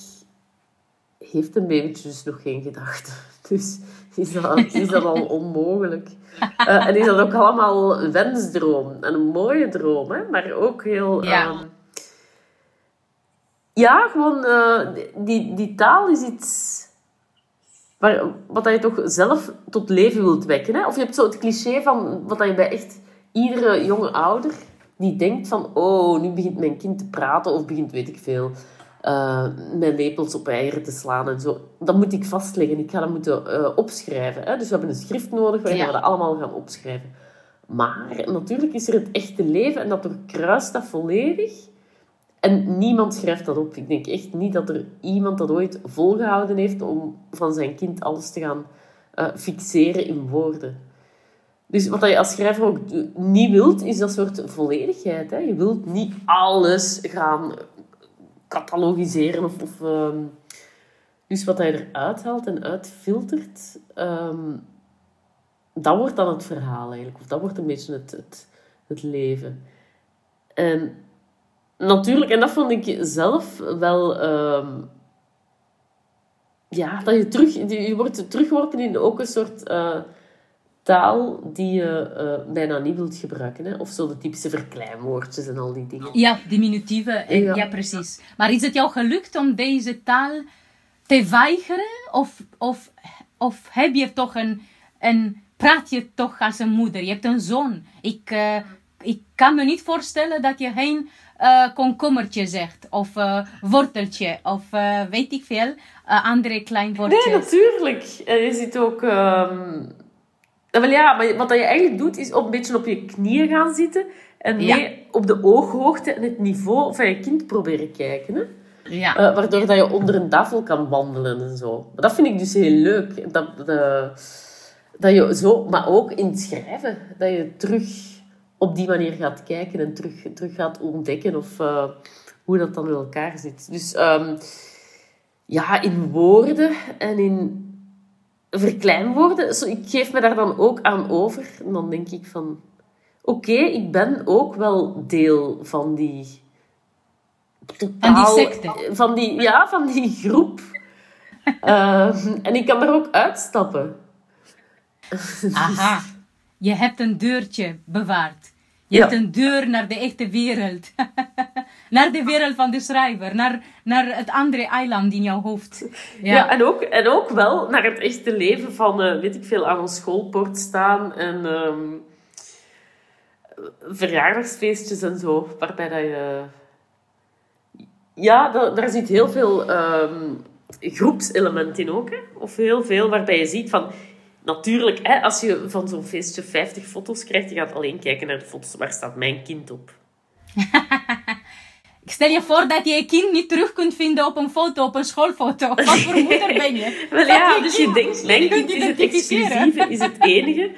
heeft een babytje dus nog geen gedachten. Dus is dat, is dat al onmogelijk. Eh, en is dat ook allemaal een wensdroom. En een mooie droom, hè, maar ook heel... Ja. ehm, ja, gewoon, eh, die, die taal is iets waar, wat dat je toch zelf tot leven wilt wekken. Hè? Of je hebt zo het cliché van wat dat je bij echt iedere jonge ouder die denkt van, oh, nu begint mijn kind te praten of begint, weet ik veel, eh, met lepels op eieren te slaan en zo. Dat moet ik vastleggen. Ik ga dat moeten eh, opschrijven. Hè? Dus we hebben een schrift nodig waarin Ja. we dat allemaal gaan opschrijven. Maar natuurlijk is er het echte leven en dat doorkruist dat volledig. En niemand schrijft dat op. Ik denk echt niet dat er iemand dat ooit volgehouden heeft om van zijn kind alles te gaan eh, fixeren in woorden. Dus wat je als schrijver ook niet wilt, is dat soort volledigheid. Hè? Je wilt niet alles gaan catalogiseren of... ehm, dus wat je eruit haalt en uitfiltert, ehm, dat wordt dan het verhaal eigenlijk. Of dat wordt een beetje het, het, het leven. En natuurlijk, en dat vond ik zelf wel... ehm, ja, dat je terug... Je wordt teruggeworpen in ook een soort eh, taal die je eh, bijna niet wilt gebruiken. Hè? Of zo de typische verkleinwoordjes en al die dingen. Ja, diminutieve. eh, Ja. Ja. precies. Maar is het jou gelukt om deze taal te weigeren? Of, of, of heb je toch een, een... Praat je toch als een moeder? Je hebt een zoon. Ik, ik kan me niet voorstellen dat je geen komkommertje zegt. Of eh, worteltje. Of eh, weet ik veel. andere klein woordjes. Nee, natuurlijk. En je ziet ook... Wel ja, maar wat je eigenlijk doet, is op een beetje op je knieën gaan zitten. En Ja. mee op de ooghoogte en het niveau van je kind proberen kijken. Hè? Ja. Waardoor dat je onder een tafel kan wandelen en zo. Maar dat vind ik dus heel leuk. Dat, dat, dat je zo, maar ook in het schrijven, dat je terug op die manier gaat kijken en terug, terug gaat ontdekken of eh, hoe dat dan in elkaar zit. Dus ehm, ja, in woorden en in verkleinwoorden, zo, ik geef me daar dan ook aan over. En dan denk ik van, oké, ik ben ook wel deel van die totaal... secte. Van die, ja, van die groep. Ehm, en ik kan daar ook uitstappen. Aha. Je hebt een deurtje bewaard. Je Ja. hebt een deur naar de echte wereld. naar de wereld van de schrijver. Naar, naar het andere eiland in jouw hoofd. Ja, Ja. en, ook, en ook wel naar het echte leven van, eh, weet ik veel, aan een schoolpoort staan en ehm, verjaardagsfeestjes en zo, waarbij dat je... Ja, da- daar zit heel veel ehm, groepselement in ook, hè. Of heel veel waarbij je ziet van... Natuurlijk, hè, als je van zo'n feestje 50 foto's krijgt, je gaat alleen kijken naar de foto's. Waar staat mijn kind op? Stel je voor dat je je kind niet terug kunt vinden op een foto, op een schoolfoto. Wat voor moeder ben je? Wel ja, je dus je denkt, mijn kind is het exclusieve, is het enige.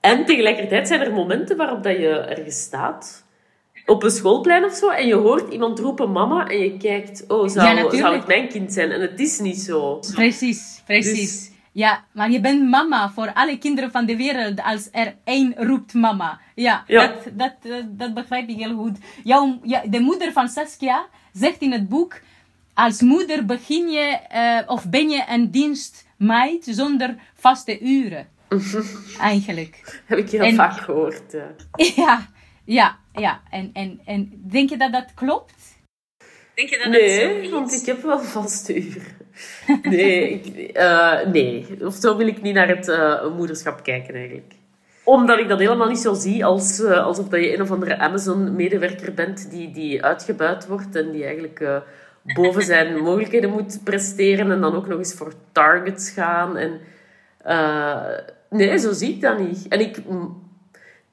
En tegelijkertijd zijn er momenten waarop dat je ergens staat. Op een schoolplein of zo. En je hoort iemand roepen mama. En je kijkt, oh, zou het mijn kind zijn? En het is niet zo. Precies, precies. Dus- Ja, maar je bent mama voor alle kinderen van de wereld als er één roept mama. Ja, Ja. Dat, dat, dat begrijp ik heel goed. Jouw, ja, de moeder van Saskia zegt in het boek... Als moeder begin je eh, of ben je een dienstmeid zonder vaste uren. Eigenlijk. Heb ik heel En- vaak gehoord. Ja. Ja, ja, ja. En, en, en denk je dat dat klopt? Denk je dat Nee, want ik heb wel vaste uren. Nee, ik, eh, nee, of zo wil ik niet naar het eh, moederschap kijken eigenlijk. Omdat ik dat helemaal niet zo zie als, eh, alsof dat je een of andere Amazon-medewerker bent die, die uitgebuit wordt en die eigenlijk boven zijn mogelijkheden moet presteren en dan ook nog eens voor targets gaan. En, nee, zo zie ik dat niet. En ik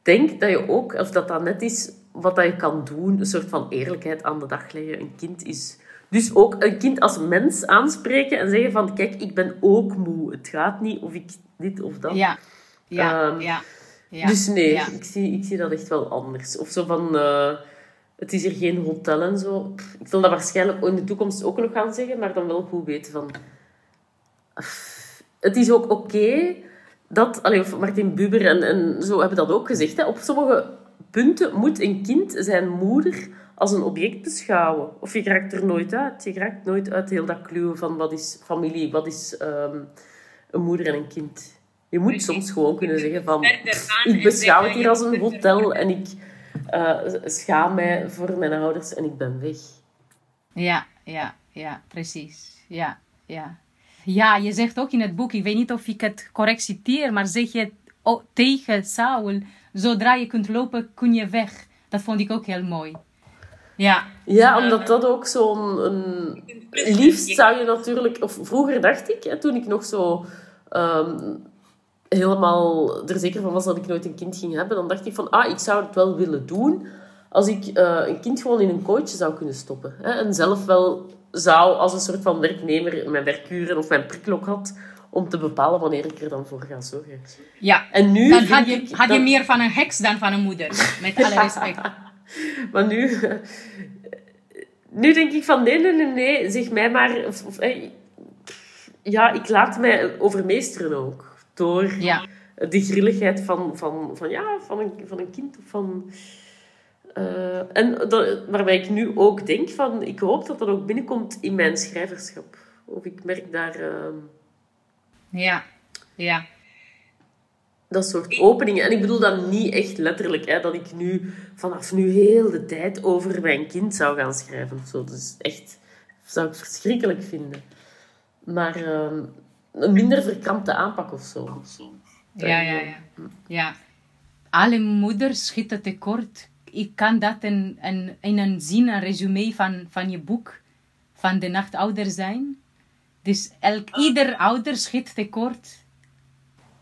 denk dat je ook, of dat dat net is wat dat je kan doen, een soort van eerlijkheid aan de dag leggen. Een kind is... Dus ook een kind als mens aanspreken en zeggen van, kijk, ik ben ook moe. Het gaat niet of ik dit of dat. Ja, ja, Ehm, ja. ja. dus nee, Ja. ik, zie, ik zie dat echt wel anders. Of zo van, eh, het is hier geen hotel en zo. Ik wil dat waarschijnlijk in de toekomst ook nog gaan zeggen, maar dan wel goed weten van... Het is ook oké dat... Allee, Martin Buber en, en zo hebben dat ook gezegd. Hè. Op sommige punten moet een kind zijn moeder als een object beschouwen. Of je raakt er nooit uit. Je raakt nooit uit heel dat kluwen van wat is familie, wat is ehm, een moeder en een kind. Je moet soms gewoon kunnen zeggen van... Ik beschouw het hier als een hotel en ik eh, schaam mij voor mijn ouders en ik ben weg. Ja, ja, ja, precies. Ja, ja. Ja, je zegt ook in het boek, ik weet niet of ik het correct citeer, maar zeg je tegen Saul, zodra je kunt lopen, kun je weg. Dat vond ik ook heel mooi. Ja, Ja, omdat dat ook zo'n... Een... Liefst zou je natuurlijk... Of vroeger dacht ik, hè, toen ik nog zo... ehm, helemaal er zeker van was dat ik nooit een kind ging hebben, dan dacht ik van, ah, ik zou het wel willen doen als ik eh, een kind gewoon in een kooitje zou kunnen stoppen. Hè, en zelf wel zou, als een soort van werknemer, mijn werkuren of mijn prikklok had, om te bepalen wanneer ik er dan voor ga zorgen. ja. En nu Dan had je, ik had je dat- meer van een heks dan van een moeder. Met alle respect. Maar nu... Nu denk ik van, nee, nee, nee, nee. Zeg mij maar... Of, of, eh, ja, ik laat mij overmeesteren ook. Door Ja, de grilligheid van, van, van, ja, van, een, van een kind. Of van, eh, en dat, waarbij ik nu ook denk van... Ik hoop dat dat ook binnenkomt in mijn schrijverschap. Of ik merk daar... ehm, ja, ja. Dat soort openingen. En ik bedoel dat niet echt letterlijk, hè, dat ik nu vanaf nu heel de tijd over mijn kind zou gaan schrijven of zo. Dus echt, zou ik verschrikkelijk vinden. Maar ehm, een minder verkrampte aanpak of zo. Ja, ja, ja. ja. Alle moeders schieten tekort. Ik kan dat in, in, in een zin, een resume van, van je boek, van de nacht ouder zijn. Dus elk, ieder ouder schiet tekort.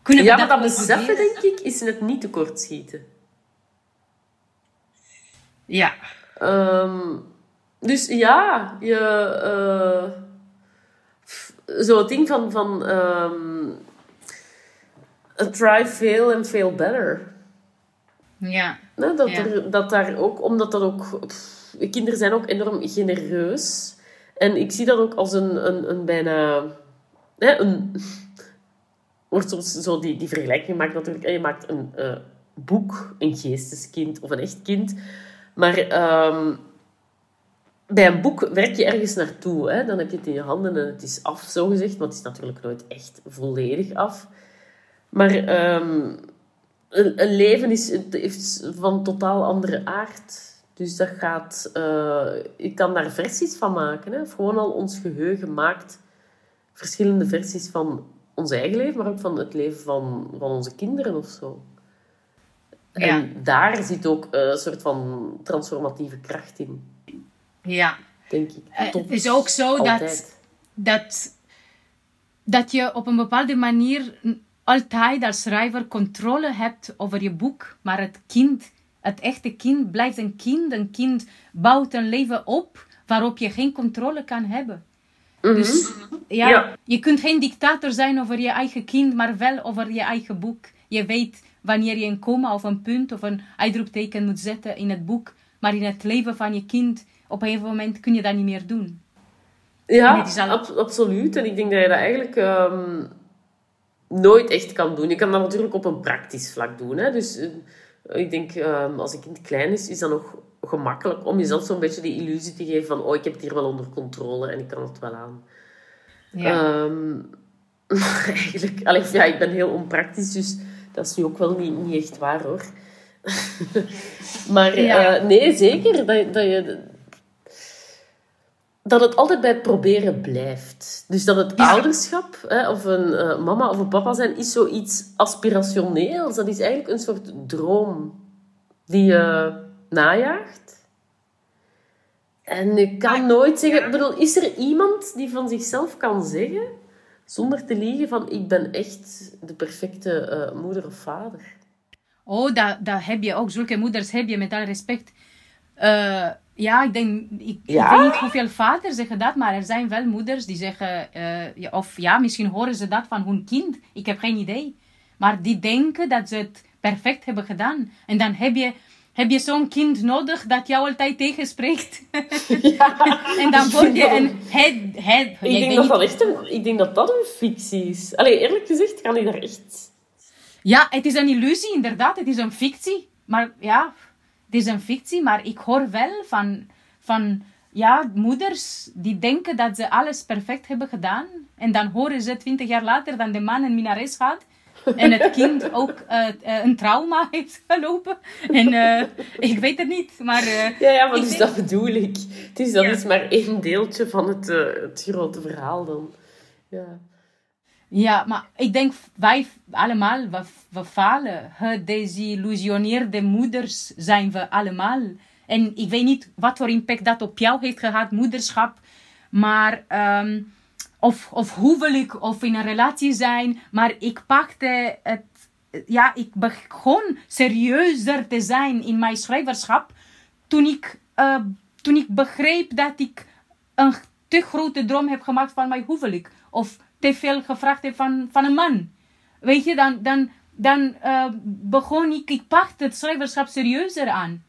Kunnen Ja, maar dat beseffen, denk ik, is het niet tekortschieten. Ja, Ehm, dus ja, je... eh, zo het ding van... van ehm, try, fail and fail better. ja, Nee, dat, Ja. er, dat daar ook, omdat dat ook, pff, kinderen zijn ook enorm genereus. En ik zie dat ook als een, een, een bijna, hè, een, wordt soms zo die, die vergelijking gemaakt natuurlijk. Je maakt een eh, boek, een geesteskind of een echt kind. Maar ehm, bij een boek werk je ergens naartoe. Hè? Dan heb je het in je handen en het is af, zo gezegd. Maar het is natuurlijk nooit echt volledig af. Maar ehm, een, een leven is, heeft van totaal andere aard. Dus dat gaat... eh, je kan daar versies van maken. Hè? Of gewoon al ons geheugen maakt verschillende versies van ons eigen leven, maar ook van het leven van, van onze kinderen of zo. Ja. En daar zit ook eh, een soort van transformatieve kracht in, ja. denk ik. Eh, Tot het is ook zo dat, dat, dat je op een bepaalde manier altijd als schrijver controle hebt over je boek. Maar het kind, het echte kind, blijft een kind. Een kind bouwt een leven op waarop je geen controle kan hebben. Dus ja, Ja. je kunt geen dictator zijn over je eigen kind, maar wel over je eigen boek. Je weet wanneer je een komma of een punt of een uitroepteken moet zetten in het boek. Maar in het leven van je kind, op een gegeven moment kun je dat niet meer doen. Ja, al- ab- absoluut. En ik denk dat je dat eigenlijk... ehm, nooit echt kan doen. Je kan dat natuurlijk op een praktisch vlak doen. Hè? Dus eh, ik denk, ehm, als een kind klein is, is dat nog gemakkelijk om jezelf zo'n beetje die illusie te geven van oh, ik heb het hier wel onder controle en ik kan het wel aan. Ja. Ehm, eigenlijk, allee, ja, ik ben heel onpraktisch, dus dat is nu ook wel niet, niet echt waar hoor. maar Ja. eh, nee, zeker dat, dat je dat het altijd bij het proberen blijft. Dus dat het Ja. ouderschap, hè, of een eh, mama of een papa zijn, is zoiets aspirationeels. Dat is eigenlijk een soort droom die je najaagt. En je kan nooit zeggen... Ik bedoel, is er iemand die van zichzelf kan zeggen, zonder te liegen, van ik ben echt de perfecte eh, moeder of vader? Oh, dat, dat heb je ook. Zulke moeders heb je, met alle respect. Ja, ik denk... Ik, Ja? ik weet niet hoeveel vaders zeggen dat, maar er zijn wel moeders die zeggen... eh, of ja, misschien horen ze dat van hun kind. Ik heb geen idee. Maar die denken dat ze het perfect hebben gedaan. En dan heb je, heb je zo'n kind nodig dat jou altijd tegenspreekt. en dan word je een... Het, het, Ik denk dat dat echt een, ik denk dat dat een fictie is. Allee, eerlijk gezegd kan ik daar echt... Ja, het is een illusie, inderdaad. Het is een fictie. Maar ja, is een fictie. Maar ik hoor wel van, van ja, moeders die denken dat ze alles perfect hebben gedaan. En dan horen ze twintig jaar later dat de man een minares gaat. En het kind ook eh, eh, een trauma heeft gelopen. En eh, ik weet het niet. Maar Ja, ja, maar dus denk- dat bedoel ik. Het is, dat Ja. is maar één deeltje van het, het grote verhaal dan. Ja. Ja, maar ik denk wij allemaal, we, we falen. Gedesillusioneerde moeders zijn we allemaal. En ik weet niet wat voor impact dat op jou heeft gehad, moederschap. Maar, ehm, of, of huwelijk, of in een relatie zijn. Maar ik pakte het, ja, ik begon serieuzer te zijn in mijn schrijverschap. Toen ik, eh, toen ik begreep dat ik een te grote droom heb gemaakt van mijn huwelijk. Of te veel gevraagd heb van, van een man. Weet je, dan, dan, dan eh, begon ik, ik pakte het schrijverschap serieuzer aan.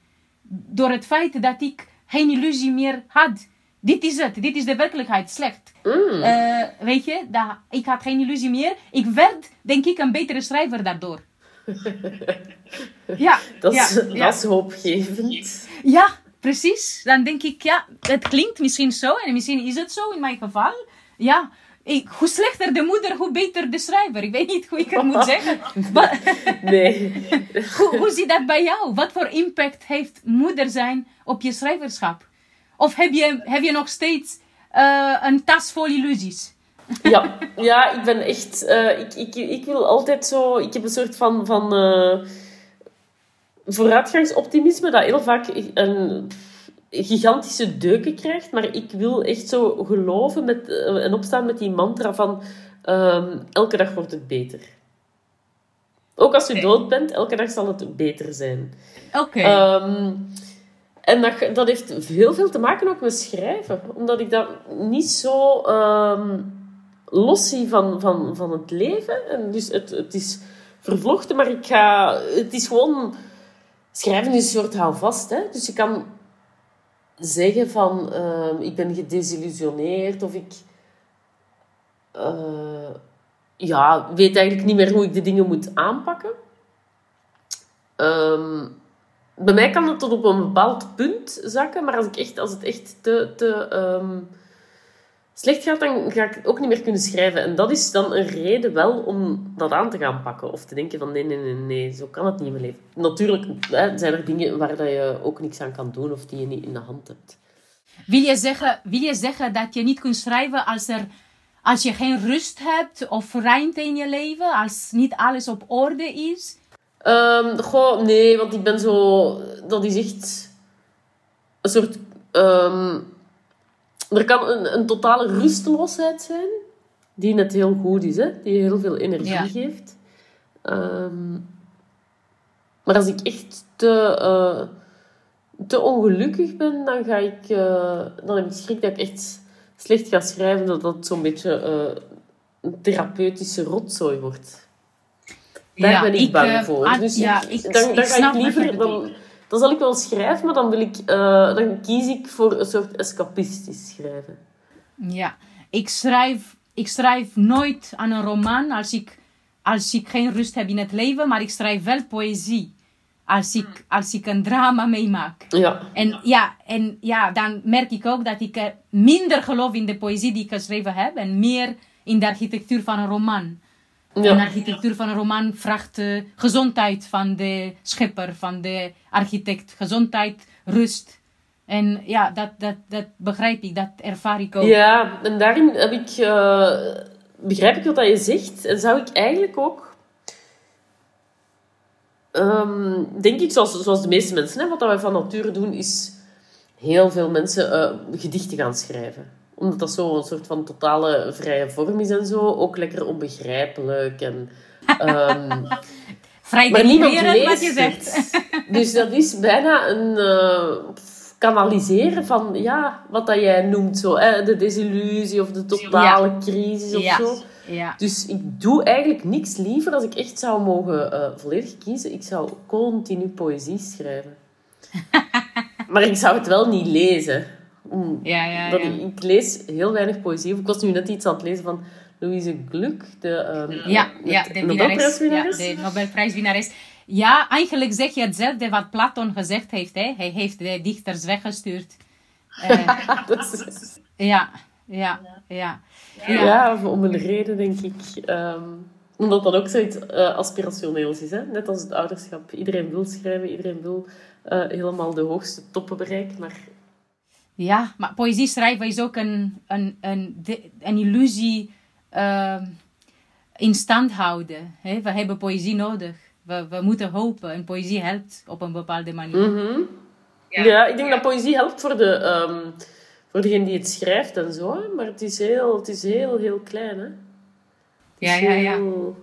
Door het feit dat ik geen illusie meer had. Dit is het, dit is de werkelijkheid, slecht. Mm. Eh, weet je, dat, ik had geen illusie meer. Ik werd, denk ik, een betere schrijver daardoor. ja, Dat, is, ja, dat ja. is hoopgevend. Ja, precies. Dan denk ik, ja, het klinkt misschien zo en misschien is het zo in mijn geval. Ja, ik, hoe slechter de moeder, hoe beter de schrijver. Ik weet niet hoe ik het moet zeggen. Wat- Nee. hoe, hoe zit dat bij jou? Wat voor impact heeft moeder zijn op je schrijverschap? Of heb je, heb je nog steeds eh, een tas vol illusies? Ja, ja ik ben echt... eh, ik, ik, ik wil altijd zo... Ik heb een soort van... van eh, vooruitgangsoptimisme dat heel vaak een gigantische deuken krijgt. Maar ik wil echt zo geloven met, eh, en opstaan met die mantra van... ehm, elke dag wordt het beter. Ook als je dood bent, elke dag zal het beter zijn. Oké. Ehm, en dat, dat heeft heel veel te maken ook met schrijven. Omdat ik dat niet zo ehm, los zie van, van, van het leven. En dus het, het is vervlochten, maar ik ga... Het is gewoon... Schrijven is een soort houvast, hè. Dus je kan zeggen van... ehm, ik ben gedesillusioneerd of ik... eh, ja, weet eigenlijk niet meer hoe ik de dingen moet aanpakken. Ehm, bij mij kan het tot op een bepaald punt zakken, maar als, ik echt, als het echt te, te ehm, slecht gaat, dan ga ik het ook niet meer kunnen schrijven. En dat is dan een reden wel om dat aan te gaan pakken. Of te denken van nee, nee, nee, nee, zo kan het niet in mijn leven. Natuurlijk hè, zijn er dingen waar dat je ook niks aan kan doen of die je niet in de hand hebt. Wil je, zeggen, wil je zeggen dat je niet kunt schrijven als, er, als je geen rust hebt of ruimte in je leven? Als niet alles op orde is? Ehm, goh, nee, want ik ben zo... Dat is echt een soort... ehm, er kan een, een totale rusteloosheid zijn, die net heel goed is, hè? die heel veel energie Ja. geeft. Ehm, maar als ik echt te, eh, te ongelukkig ben, dan, ga ik, eh, dan heb ik schrik dat ik echt slecht ga schrijven, dat dat zo'n beetje eh, een therapeutische rotzooi wordt. Daar Ja, ben ik, bang voor. ah, Dus ja, ik, dan, dan ik ga ik liever... Dan. Dan zal ik wel schrijven, maar dan, wil ik, eh, dan kies ik voor een soort escapistisch schrijven. Ja, ik schrijf, ik schrijf nooit aan een roman als ik als ik geen rust heb in het leven, maar ik schrijf wel poëzie. Als ik, als ik een drama meemaak. Ja. En ja, en ja, dan merk ik ook dat ik eh, minder geloof in de poëzie die ik geschreven heb en meer in de architectuur van een roman. Ja. architectuur van een roman vraagt eh, gezondheid van de schepper, van de architect. Gezondheid, rust. En ja, dat, dat, dat begrijp ik, dat ervaar ik ook. Ja, en daarin heb ik, eh, begrijp ik wat dat je zegt. En zou ik eigenlijk ook, ehm, denk ik, zoals, zoals de meeste mensen, hè, wat dat wij van nature doen, is heel veel mensen eh, gedichten gaan schrijven. Omdat dat zo een soort van totale vrije vorm is en zo. Ook lekker onbegrijpelijk. En, ehm, Vrij maar niemand wat je zegt. Dus dat is bijna een eh, kanaliseren van ja, wat dat jij noemt. Zo, hè, de desillusie of de totale crisis of Ja. zo. Ja. Dus ik doe eigenlijk niks liever als ik echt zou mogen eh, volledig kiezen. Ik zou continu poëzie schrijven. maar ik zou het wel niet lezen. Ja, ja, dat ja. Ik, ik lees heel weinig poëzie. Ik was nu net iets aan het lezen van Louise Gluck, de, ehm, Ja, de. Ja, Nobelprijswinnares. de Nobelprijswinnares. Ja, eigenlijk zeg je hetzelfde wat Platon gezegd heeft. Hè? Hij heeft de dichters weggestuurd. Eh, Dat is- ja, ja, ja. Ja, Ja, om een reden denk ik. Ehm, omdat dat ook zoiets eh aspirationeels is. Hè? Net als het ouderschap. Iedereen wil schrijven, iedereen wil eh, helemaal de hoogste toppen bereiken. Maar ja, maar poëzie schrijven is ook een, een, een, een illusie ehm, in stand houden. Hè? We hebben poëzie nodig. We, we moeten hopen. En poëzie helpt op een bepaalde manier. Mhm. ja. ik denk dat poëzie helpt voor, de, ehm, voor degene die het schrijft en zo. Maar het is heel, het is heel, heel klein. Hè? Het is Ja, ja, ja. heel-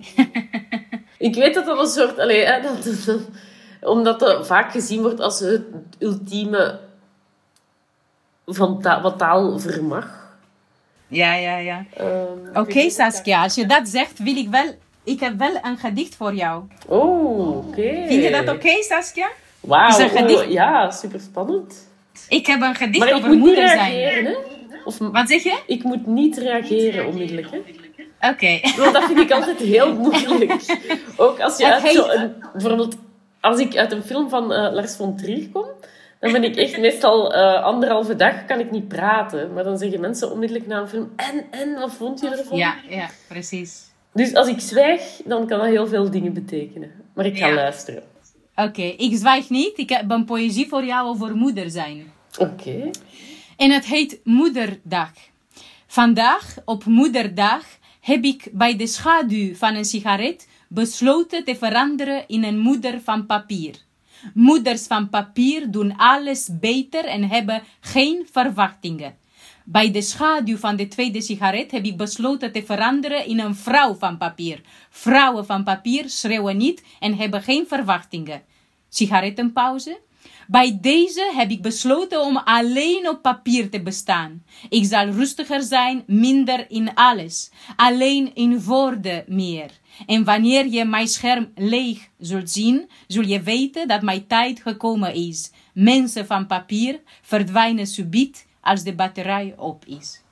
ik weet dat dat een soort... Allee, hè, dat, dat- omdat dat vaak gezien wordt als het ultieme van ta- wat taal vermag. Ja, ja, ja. Ehm, Oké, Saskia, als je dat zegt, wil ik wel... Ik heb wel een gedicht voor jou. Oh, oké. Vind je dat oké, Saskia? Wauw, gedicht? oh, ja, super spannend. Ik heb een gedicht Maar ik over moet niet moeder zijn. reageren, hè? Of Wat zeg je? ik moet niet reageren onmiddellijk, hè? Oké. Want dat vind ik altijd heel moeilijk. Ook als je uit heet- zo een... Bijvoorbeeld, als ik uit een film van eh, Lars von Trier kom, dan ben ik echt meestal eh, anderhalve dag kan ik niet praten. Maar dan zeggen mensen onmiddellijk na een film, en, en, wat vond je ervan? Ja, ja, precies. Dus als ik zwijg, dan kan dat heel veel dingen betekenen. Maar ik ga Ja. luisteren. Oké, ik zwijg niet. Ik heb een poëzie voor jou over moeder zijn. Oké. En het heet Moederdag. Vandaag, op Moederdag, heb ik bij de schaduw van een sigaret besloten te veranderen in een moeder van papier. Moeders van papier doen alles beter en hebben geen verwachtingen. Bij de schaduw van de tweede sigaret heb ik besloten te veranderen in een vrouw van papier. Vrouwen van papier schreeuwen niet en hebben geen verwachtingen. Sigarettenpauze. Bij deze heb ik besloten om alleen op papier te bestaan. Ik zal rustiger zijn, minder in alles. Alleen in woorden meer. En wanneer je mijn scherm leeg zult zien, zul je weten dat mijn tijd gekomen is. Mensen van papier verdwijnen subiet als de batterij op is.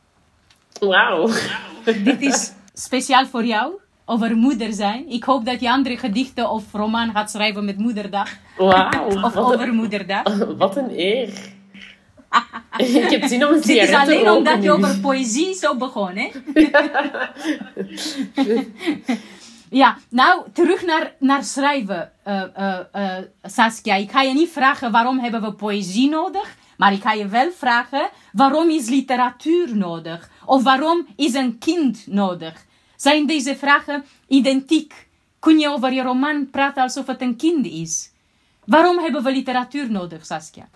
Wauw. Dit is speciaal voor jou, over moeder zijn. Ik hoop dat je andere gedichten of roman gaat schrijven met moederdag. Wauw. Of een, over moederdag. wat een eer. ik heb zin om een Dit is alleen omdat je over poëzie zo begon, hè? Ja, nou, terug naar, naar schrijven, eh, eh, eh, Saskia. Ik ga je niet vragen waarom hebben we poëzie nodig, maar ik ga je wel vragen waarom is literatuur nodig? Of waarom is een kind nodig? Zijn deze vragen identiek? Kun je over je roman praten alsof het een kind is? Waarom hebben we literatuur nodig, Saskia?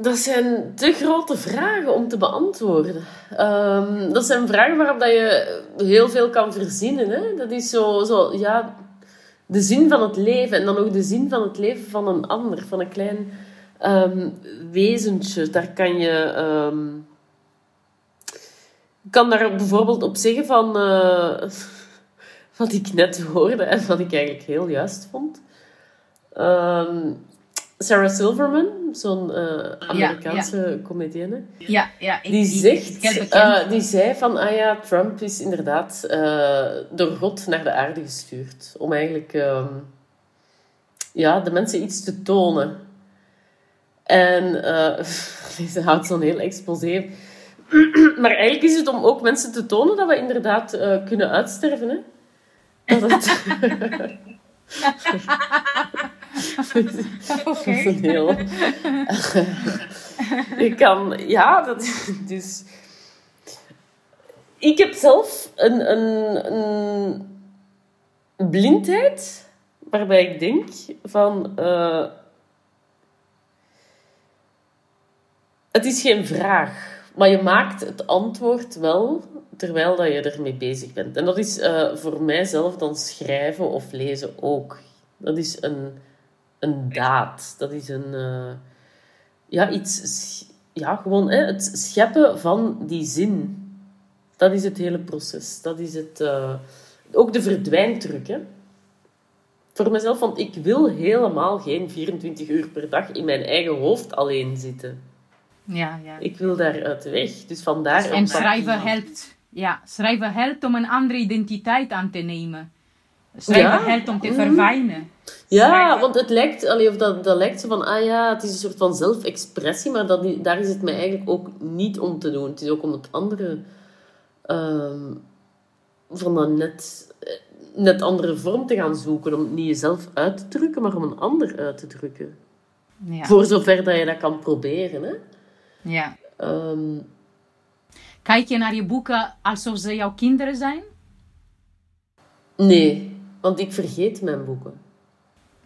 Dat zijn te grote vragen om te beantwoorden. Ehm, dat zijn vragen waarop dat je heel veel kan verzinnen. Hè? Dat is zo, zo, ja, de zin van het leven. En dan ook de zin van het leven van een ander. Van een klein ehm, wezentje. Daar kan je... ehm, kan daar bijvoorbeeld op zeggen van... eh, wat ik net hoorde en wat ik eigenlijk heel juist vond. Ehm, Sarah Silverman, zo'n eh, Amerikaanse comedienne, Ja, ja. Ik, die zegt, ik eh, die zei van, ah ja, Trump is inderdaad eh, door God naar de aarde gestuurd. Om eigenlijk ehm, ja, de mensen iets te tonen. En ze houdt zo'n heel exposé. maar eigenlijk is het om ook mensen te tonen dat we inderdaad kunnen uitsterven. Hè? Dat het... Heel... Je kan... Ja, dat is... Dus... Ik heb zelf een, een, een blindheid waarbij ik denk van... eh, het is geen vraag, maar je maakt het antwoord wel terwijl dat je ermee bezig bent. En dat is eh, voor mijzelf dan schrijven of lezen ook. Dat is een, een daad. Dat is een... eh, ja, iets... Ja, gewoon hè, het scheppen van die zin. Dat is het hele proces. Dat is het... eh, ook de verdwijntruc, hè. Voor mezelf, want ik wil helemaal geen 24 uur per dag in mijn eigen hoofd alleen zitten. Ja, ja. Ik wil daar uit de weg. Dus vandaar... En schrijven helpt. Ja, schrijven helpt om een andere identiteit aan te nemen. Schrijven Ja. helpt om te Mhm. verfijnen. Ja, want het lijkt, allee, of dat, dat lijkt zo van, ah ja, het is een soort van zelfexpressie, maar dat, daar is het mij eigenlijk ook niet om te doen. Het is ook om het andere, ehm, van dat net, eh, net andere vorm te gaan zoeken. Om het niet jezelf uit te drukken, maar om een ander uit te drukken. Ja. Voor zover dat je dat kan proberen. Hè? ja. Ehm, Kijk je naar je boeken alsof ze jouw kinderen zijn? nee, want ik vergeet mijn boeken.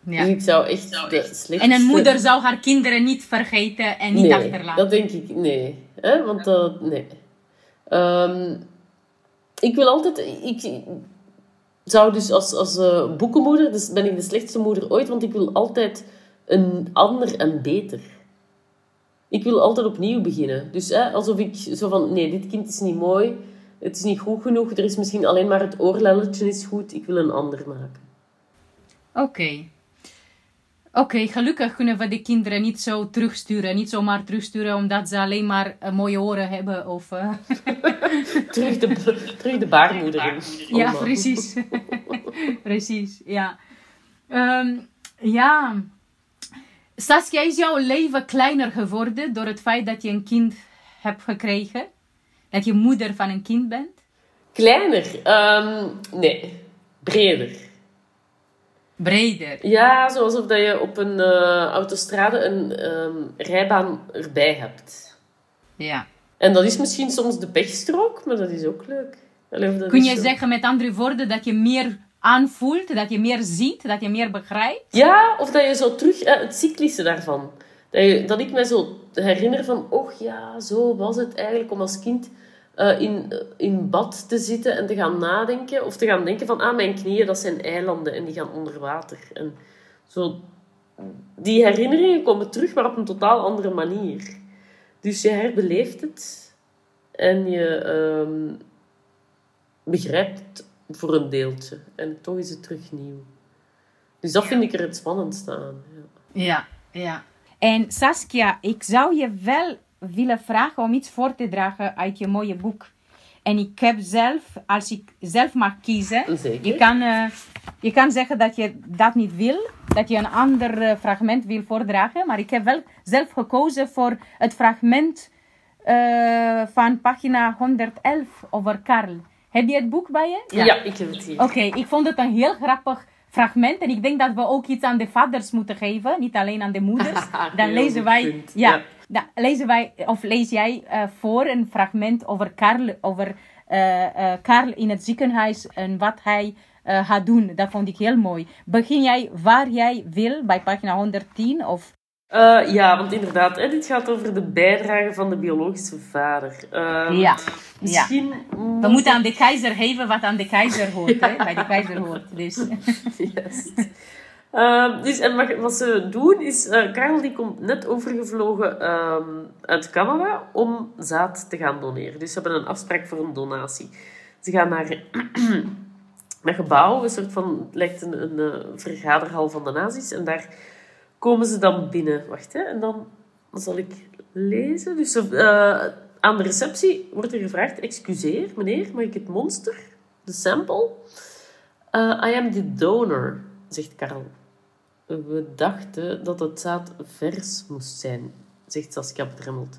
Dus Ja. ik zou echt de slechtste... En een moeder zou haar kinderen niet vergeten en niet nee, achterlaten. dat denk ik, nee. Hè? Want dat, nee. Ehm, ik wil altijd... Ik zou dus als, als eh, boekenmoeder... Dus ben ik de slechtste moeder ooit, want ik wil altijd een ander en beter. Ik wil altijd opnieuw beginnen. Dus hè, alsof ik zo van... Nee, dit kind is niet mooi. Het is niet goed genoeg. Er is misschien alleen maar het oorlelletje is goed. Ik wil een ander maken. Oké. Oké, gelukkig kunnen we de kinderen niet zo terugsturen. Niet zomaar terugsturen omdat ze alleen maar eh, mooie oren hebben. Of, eh, Terug de, terug de baarmoeder in. Ja, Allemaal. precies. precies, ja. Ehm, ja. Saskia, is jouw leven kleiner geworden door het feit dat je een kind hebt gekregen? Dat je moeder van een kind bent? Kleiner? Ehm, nee. Breder. Breder. Ja, zoals of dat je op een eh, autostrade een ehm, rijbaan erbij hebt. Ja. En dat is misschien soms de pechstrook, maar dat is ook leuk. Allee, Kun je zo- zeggen met andere woorden dat je meer aanvoelt, dat je meer ziet, dat je meer begrijpt? Ja, of dat je zo terug... eh, het cyclische daarvan. Dat, je, dat ik mij zo herinner van... Och ja, zo was het eigenlijk om als kind eh, in, in bad te zitten en te gaan nadenken. Of te gaan denken van... Ah, mijn knieën, dat zijn eilanden en die gaan onder water. En zo... Die herinneringen komen terug, maar op een totaal andere manier. Dus je herbeleeft het. En je ehm, begrijpt het voor een deeltje. En toch is het terug nieuw. Dus dat vind ik er het spannendste aan. Ja. Ja, ja. En Saskia, ik zou je wel willen vragen om iets voor te dragen uit je mooie boek. En ik heb zelf, als ik zelf mag kiezen, Zeker. je kan, eh, je kan zeggen dat je dat niet wil, dat je een ander eh, fragment wil voordragen, maar ik heb wel zelf gekozen voor het fragment eh, van pagina 111 over Karl. Heb je het boek bij je? Ja. ik heb het hier. Oké, ik vond het een heel grappig fragment. En ik denk dat we ook iets aan de vaders moeten geven. Niet alleen aan de moeders. Dan Heel lezen wij... Ja, dan lezen wij... Of lees jij eh, voor een fragment over Karl... Over eh, eh, Karl in het ziekenhuis. En wat hij gaat doen. Dat vond ik heel mooi. Begin jij waar jij wil. Bij pagina 110 of... Ja, want inderdaad, hè, dit gaat over de bijdrage van de biologische vader. Ehm, Ja. Misschien... We moeten aan de keizer geven wat aan de keizer hoort. Hè? Bij de keizer hoort. Dus... Ehm, dus, en wat, ze doen is, eh Karel die komt net overgevlogen ehm, uit Canada om zaad te gaan doneren. Dus ze hebben een afspraak voor een donatie. Ze gaan naar een gebouw, een soort van, lijkt een, een, eh, vergaderhal van de nazi's. En daar komen ze dan binnen. Wacht, hè. En dan zal ik lezen. Dus eh, aan de receptie wordt er gevraagd... Excuseer, meneer, mag ik het monster? De sample? I am the donor, zegt Karel. We dachten dat het zaad vers moest zijn, zegt Saskia bedremmeld.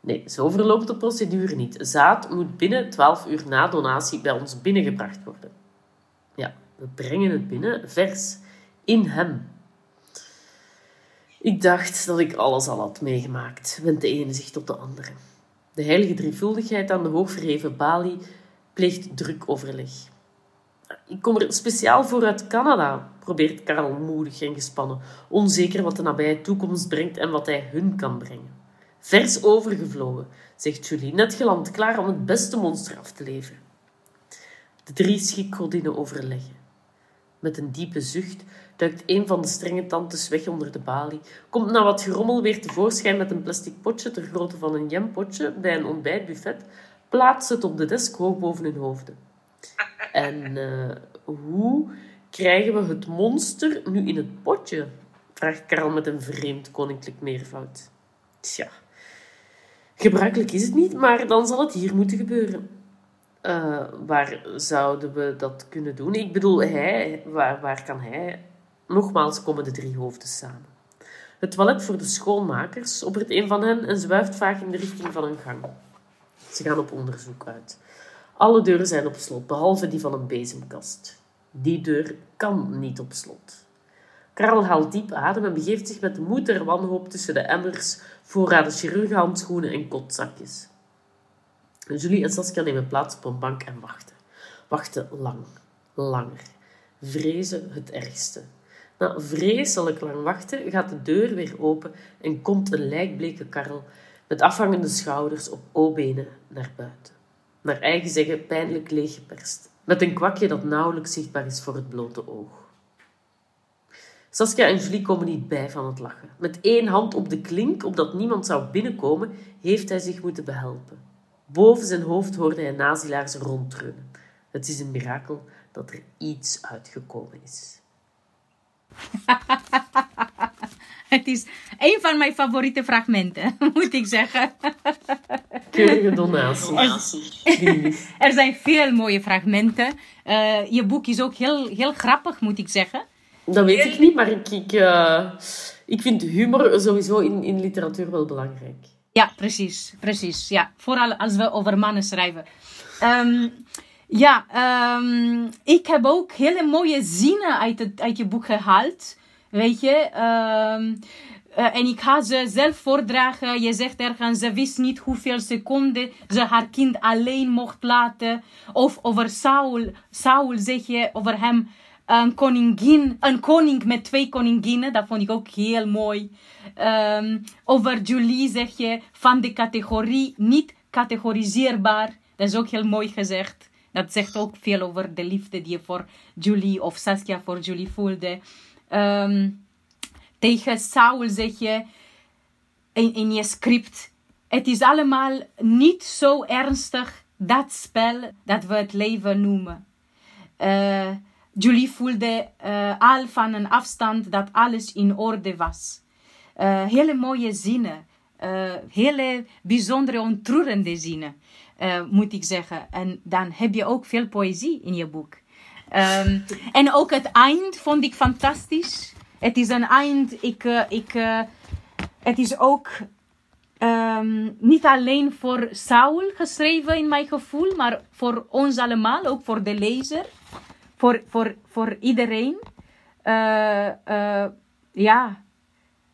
Nee, zo verloopt de procedure niet. Zaad moet binnen 12 uur na donatie bij ons binnengebracht worden. Ja, we brengen het binnen, vers, in hem. Ik dacht dat ik alles al had meegemaakt, wendt de ene zich tot de andere. De heilige drievuldigheid aan de hoogverheven balie pleegt druk overleg. Ik kom er speciaal voor uit Canada, probeert Karel moedig en gespannen, onzeker wat de nabije toekomst brengt en wat hij hun kan brengen. Vers overgevlogen, zegt Julie, net geland, klaar om het beste monster af te leveren. De drie schikgodinnen overleggen. Met een diepe zucht duikt een van de strenge tantes weg onder de balie, komt na wat gerommel weer tevoorschijn met een plastic potje ter grootte van een jampotje bij een ontbijtbuffet, plaatst het op de desk hoog boven hun hoofden. En eh, hoe krijgen we het monster nu in het potje? vraagt Karel met een vreemd koninklijk meervoud. Tja, gebruikelijk is het niet, maar dan zal het hier moeten gebeuren. Eh, waar zouden we dat kunnen doen? Ik bedoel, hij, waar, waar kan hij? Nogmaals komen de drie hoofden samen. Het toilet voor de schoonmakers oppert een van hen en zwuift vaag in de richting van een gang. Ze gaan op onderzoek uit. Alle deuren zijn op slot, behalve die van een bezemkast. Die deur kan niet op slot. Karel haalt diep adem en begeeft zich met de moed wanhoop tussen de emmers, voorraden chirurgenhandschoenen en kotzakjes. Julie en Saskia nemen plaats op een bank en wachten. Wachten lang, langer. Vrezen het ergste. Na vreselijk lang wachten gaat de deur weer open en komt een lijkbleke Karel met afhangende schouders op O-benen naar buiten naar eigen zeggen pijnlijk leeggeperst, met een kwakje dat nauwelijks zichtbaar is voor het blote oog. Saskia en Julie komen niet bij van het lachen. Met één hand op de klink, opdat niemand zou binnenkomen, heeft hij zich moeten behelpen. Boven zijn hoofd hoorde hij nazilaars rondtreunen. Het is een mirakel dat er iets uitgekomen is. Het is een van mijn favoriete fragmenten, moet ik zeggen. Keurige donatie. Er zijn veel mooie fragmenten. Eh, je boek is ook heel, heel grappig, moet ik zeggen. Dat weet ik niet, maar ik, ik, eh, ik vind humor sowieso in, in literatuur wel belangrijk. Ja, precies. precies ja. Vooral als we over mannen schrijven. Ehm, ja, ehm, ik heb ook hele mooie zinnen uit, het, uit je boek gehaald. Weet je? Ehm, eh, en ik ga ze zelf voordragen. Je zegt ergens, ze wist niet hoeveel seconden ze haar kind alleen mocht laten. Of over Saul, Saul zeg je over hem een koningin, een koning met twee koninginnen. Dat vond ik ook heel mooi. Ehm, over Julie zeg je van de categorie niet categoriseerbaar. Dat is ook heel mooi gezegd. Dat zegt ook veel over de liefde die je voor Julie of Saskia voor Julie voelde. Ehm, tegen Saul zeg je in, in je script: Het is allemaal niet zo ernstig, dat spel dat we het leven noemen. Uh, Julie voelde uh, al van een afstand dat alles in orde was. Uh, hele mooie zinnen. hele bijzondere, ontroerende zinnen, moet ik zeggen. En dan heb je ook veel poëzie in je boek. Um, en ook het eind vond ik fantastisch. Het is een eind, ik, uh, ik, uh, het is ook um, niet alleen voor Saul geschreven in mijn gevoel, maar voor ons allemaal, ook voor de lezer, voor, voor, voor iedereen. Uh, ja,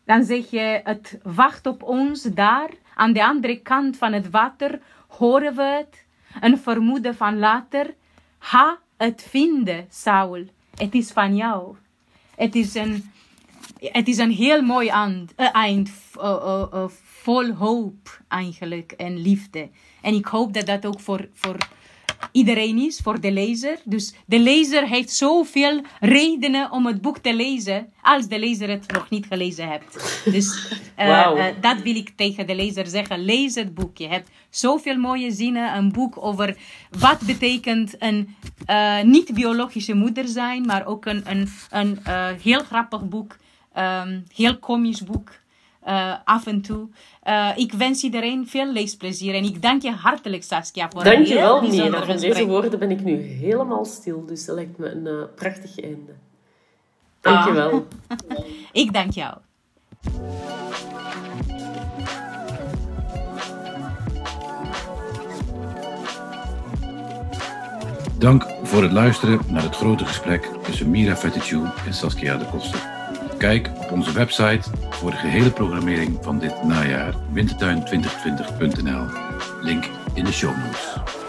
dan zeg je, het wacht op ons daar, aan de andere kant van het water, horen we het, een vermoeden van later. Ha, het vinden, Saul. Het is van jou. Het is een, het is een heel mooi eind, eind uh, uh, vol hoop eigenlijk en liefde. En ik hoop dat dat ook voor, voor iedereen is, voor de lezer. Dus de lezer heeft zoveel redenen om het boek te lezen, als de lezer het nog niet gelezen hebt. Dus uh, dat wil ik tegen de lezer zeggen. Lees het boek. Je hebt zoveel mooie zinnen. Een boek over wat betekent een uh, niet-biologische moeder zijn, maar ook een, een, een heel grappig boek Ehm, heel komisch boek. Eh, af en toe. Eh, ik wens iedereen veel leesplezier. En ik dank je hartelijk, Saskia, voor een heel Dankjewel, bijzonder Nina. Van deze woorden ben ik nu helemaal stil. Dus dat lijkt me een eh, prachtig einde. Dankjewel. Ik dank jou. Dank voor het luisteren naar het grote gesprek tussen Mira Fettichou en Saskia de Koster. Kijk op onze website voor de gehele programmering van dit najaar wintertuin2020.nl. Link in de show notes.